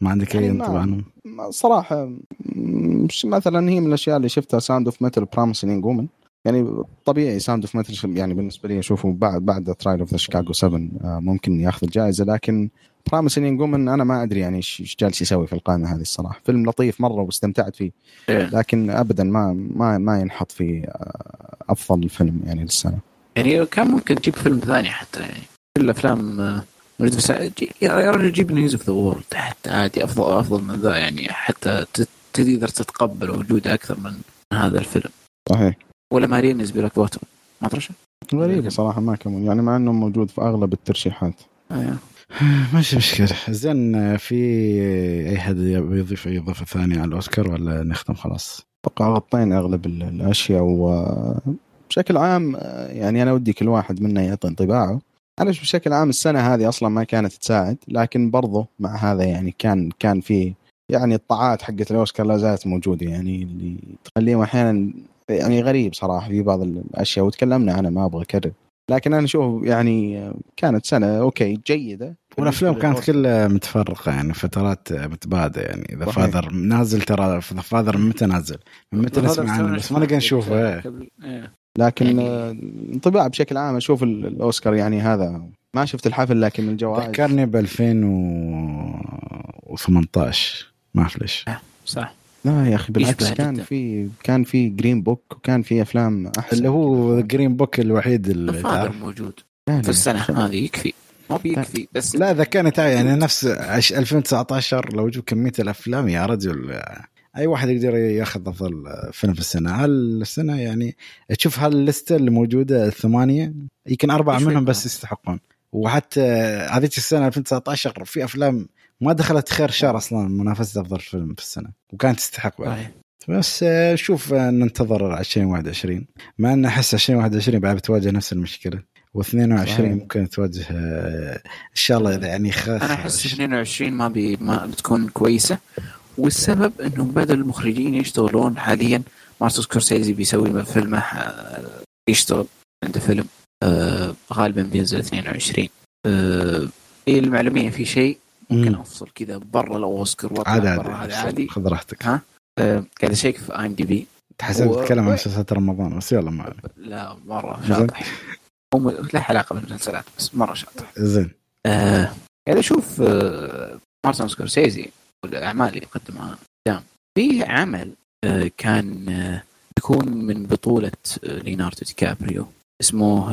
ما عندك أي يعني طبعا صراحة مثلا هي من الأشياء اللي شفتها Sound of Metal Promising Woman يعني طبيعي Sound of Metal يعني بالنسبة لي أشوفه بعد بعد Trial of the Chicago 7 ممكن ياخذ الجائزة لكن Promising Young Woman أنا ما أدري يعني إيش جالس يسوي في القائمة هذه الصراحة. فيلم لطيف مرة واستمتعت فيه. إيه. لكن ابدا ما ما ما ينحط في آه، أفضل فيلم يعني للسنة. يعني كان ممكن تجيب فيلم ثاني حتى يعني. كل الأفلام آه، يا رجل جيب News of the World حتى عادي افضل أفضل من ذا يعني. حتى تقدر تتقبل وجوده أكثر من هذا الفيلم. صحيح. ولا Ma Rainey's Black Bottom ما أدري شو. غريبة صراحة ما كمل يعني مع إنه موجود في أغلب الترشيحات. آه. ماشي مشكلة. زين في أي حد يضيف أي إضافة ثانية على الأوسكار ولا نختم خلاص؟ أتوقع غطينا أغلب ال- الأشياء وبشكل عام يعني أنا ودي كل واحد منا يعطي انطباعه. أنا بشكل عام السنة هذه أصلا ما كانت تساعد لكن برضو مع هذا يعني كان كان في يعني الطاعات حقت الأوسكار لا زالت موجودة. يعني اللي تخليهم أحيانا يعني غريب صراحة في بعض الأشياء وتكلمنا عنها ما أبغى أكرر. لكن أنا أشوف يعني آه، كانت سنة أوكي جيدة. والأفلام كانت كلها متفرقة يعني فترات متباعدة يعني إذا. فاذر نازل ترى فاذر من متى نازل؟ من متى نسمع عنه؟ بس ما نقدر نشوفه قبل- إيه. لكن يعني- آه، انطباع بشكل عام أشوف ال- الأوسكار يعني هذا ما شفت الحفل لكن الجوائز. ذكرني ب 2018 ما اعرف ليش صح. لا يا أخي بالعكس كان جداً. في كان في Green Book وكان في أفلام أحسن. اللي هو Green Book الوحيد اللي موجود. في السنة هذه يكفي. ما بيكفي بس لا إذا كان تعرف يعني نفس عش- 2019 لو جو كمية الأفلام يا رجل أي واحد يقدر ياخذ أفضل فيلم في السنة؟ هالسنه يعني تشوف هاللسته اللي موجودة الثمانية يمكن أربعة منهم بس. يستحقون. وحتى هذيك السنة 2019 في أفلام ما دخلت خير شهر أصلا منافسة أفضل فيلم في السنة وكانت تستحق بعد. صحيح. بس آه، شوف آه، ننتظر 2021 مع إن أحس 2021 بعد بتواجه نفس المشكلة. و22 صحيح. ممكن تواجه آه، إن شاء الله إذا يعني خاف أنا أحس 22 ما بي ما بتكون كويسة. والسبب إنه بدا المخرجين يشتغلون حاليا مارتن سكورسيزي بيسوي فيلمه آه، يشتغل عنده فيلم آه، غالبا بينزل 22 آه، هي المعلوميه في شيء؟ ممكن مم. أفصل كذا برا الاوسكار وأطلع عادي برا عادي عادي. خذ راحتك. ها؟ آه، قاعد أشيك في IMDb تحسب هو- تتكلم عن مسلسلات رمضان بس يلا ما عليك. لا مرة. شاطح. له علاقة بالمسلسلات بس مرة شاطح. زين. آه، قاعد أشوف آه، مارتن سكورسيزي والأعمال اللي يقدمها. قدام في عمل آه، كان آه، يكون من بطولة آه، ليوناردو دي كابريو اسمه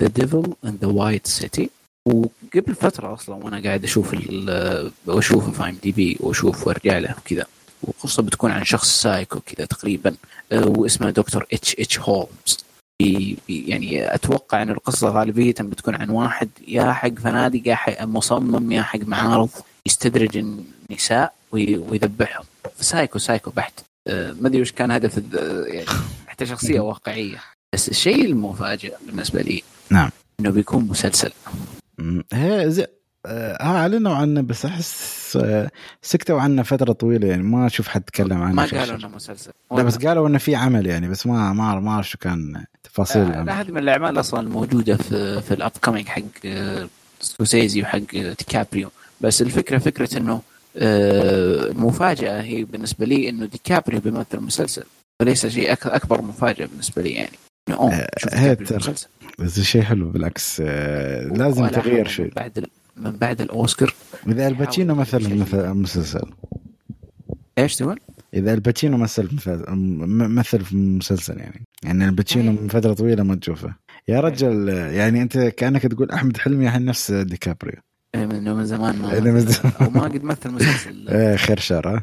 The Devil and the White City وقبل فترة أصلا وأنا قاعد أشوف ال- واشوفه في IMDb وأشوف وارجع له وكذا. وقصة بتكون عن شخص سايكو كذا تقريبا آه، واسمه دكتور H. H. Holmes. يعني أتوقع إن القصة غالبيه بتكون عن واحد يا حق فنادق يا حق مصمم يا حق معارض يستدرج النساء وي- ويذبحهم. سايكو سايكو بحت. آه، ما أدري وش كان هدف يعني حتى شخصية واقعية. بس الشيء المفاجئ بالنسبة لي نعم. إنه بيكون مسلسل. هي زي آه أعلنوا عنه بس أحس آه، سكتوا عنه فترة طويلة يعني ما أشوف حد تكلم عنه ما قالوا. إنه مسلسل لا بس قالوا إنه في عمل يعني بس ما ما ما أعرف شو كان تفاصيل آه،. لا هذه من الأعمال أصلا الموجوده في في ال upcoming حق آه، سكورسيزي وحق آه، ديكابريو بس الفكرة فكرة إنه آه، المفاجاه هي بالنسبة لي إنه ديكابريو بيمثل مسلسل وليس شيء أكبر مفاجأة بالنسبة لي يعني اوه آه، شوف ديكابريو. مسلسل بس شيء حلو بالعكس آه، لازم من شيء بعد من بعد الأوسكار إذا الباتشينو مثل. مثل مسلسل إيش تقول؟ إذا الباتشينو مثل مثل- في مسلسل يعني يعني الباتشينو أي. من فترة طويلة ما تشوفه يا رجل يعني أنت كأنك تقول أحمد حلمي يعني نفس ديكابريو إيه، من إنه من زمان ما إيه، من زمان. أو ما قد مثل مسلسل إيه خير شر؟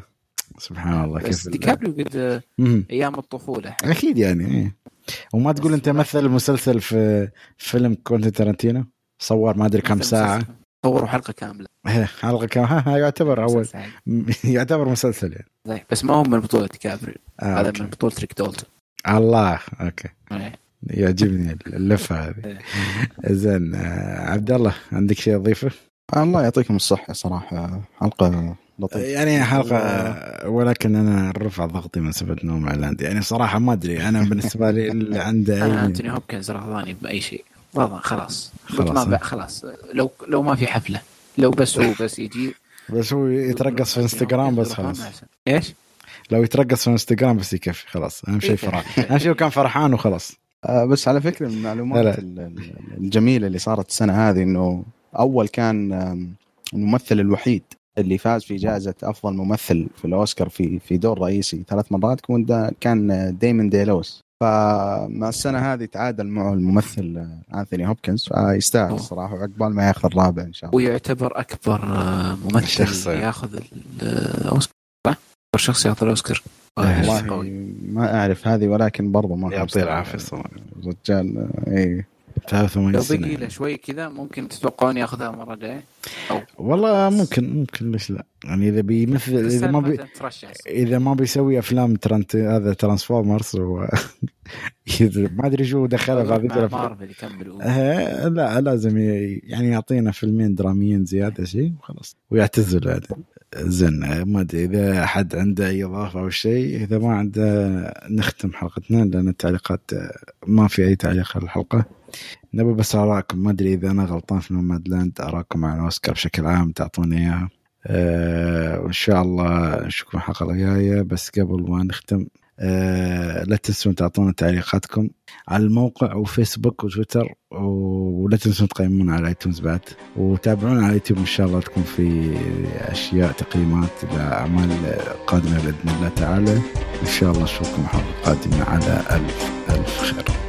سبحان الله كيف ديكابريو قد. أيام الطفولة أكيد يعني إيه. وما تقول أنت مثل مسلسل في فيلم كوينتين تارانتينو صور ما أدري كم ساعة. صوروا حلقة كاملة إيه، حلقة كم ها ها يعتبر أول. يعتبر مسلسل يعني صحيح. بس ما هو من بطولة ديكابريو آه هذا أوكي. من بطولة ريك دولتون الله أوكي إيه. يعجبني اللفة هذه إيه. زين آه، عبد الله عندك شيء تضيفه؟ الله يعطيكم الصحة صراحة حلقة لطيفه يعني حلقة ولكن أنا رفع ضغطي من سبب نومادلاند يعني صراحة ما أدري أنا بالنسبة لي اللي عنده أنا أنتوني هوبكنز رضاني بأي شيء. رضا خلاص. خلاص. خلاص. ما بقى- خلاص. لو لو ما في حفلة. لو بس هو بس يجي. بس هو يترقص في إنستغرام بس خلاص. إيش؟ لو يترقص في إنستغرام بس يكفي خلاص. أهم شيء فرح أهم شيء كان فرحان وخلاص. آه بس على فكرة من المعلومات الجميلة اللي صارت السنة هذه إنه أول كان الممثل الوحيد اللي فاز في جائزة أفضل ممثل في الأوسكار في في دور رئيسي ثلاث مرات كان دايمون ديلوس فمع السنة هذه تعادل معه الممثل أنثوني هوبكنز فيستاهل الصراحه وعقبال ما ياخذ الرابع إن شاء الله. ويعتبر أكبر ممثل ياخذ الأوسكار أكبر شخص ياخذ الأوسكار. والله ما أعرف هذه ولكن برضه ما يعطيه العافية صراحة. الرجال اي 83 سنه لو بقي له شوي كذا ممكن تتوقعون ياخذها مرة جاية؟ والله ممكن ممكن ليش لا. يعني إذا بيمثل إذا ما بي إذا ما بيسوي أفلام ترى هذا ترانسفورمرز و... ما أدري شو دخلها في مارفل يكمل لا لازم يعني يعطينا فيلمين دراميين زيادة شيء وخلاص. ويعتزل بعد زين ما أدري إذا أحد عنده أي إضافة أو شيء إذا ما عنده نختم حلقتنا لأن التعليقات ما في أي تعليق على الحلقة. نبي بس أراكم ما أدري إذا أنا غلطان في نوماد لاند أراكم عن أوسكار بشكل عام تعطوني إياها. أه وإن شاء الله نشوفكم الحلقة الجاية. بس قبل ما نختم أه لا تنسون تعطونا تعليقاتكم على الموقع وفيسبوك وتويتر ولا تنسون تقيمونا على آيتونز بعد وتابعونا على اليوتيوب إن شاء الله تكون في أشياء تقييمات لاعمال قادمة بإذن الله تعالى. إن شاء الله نشوفكم الحلقة القادمة على ألف ألف خير.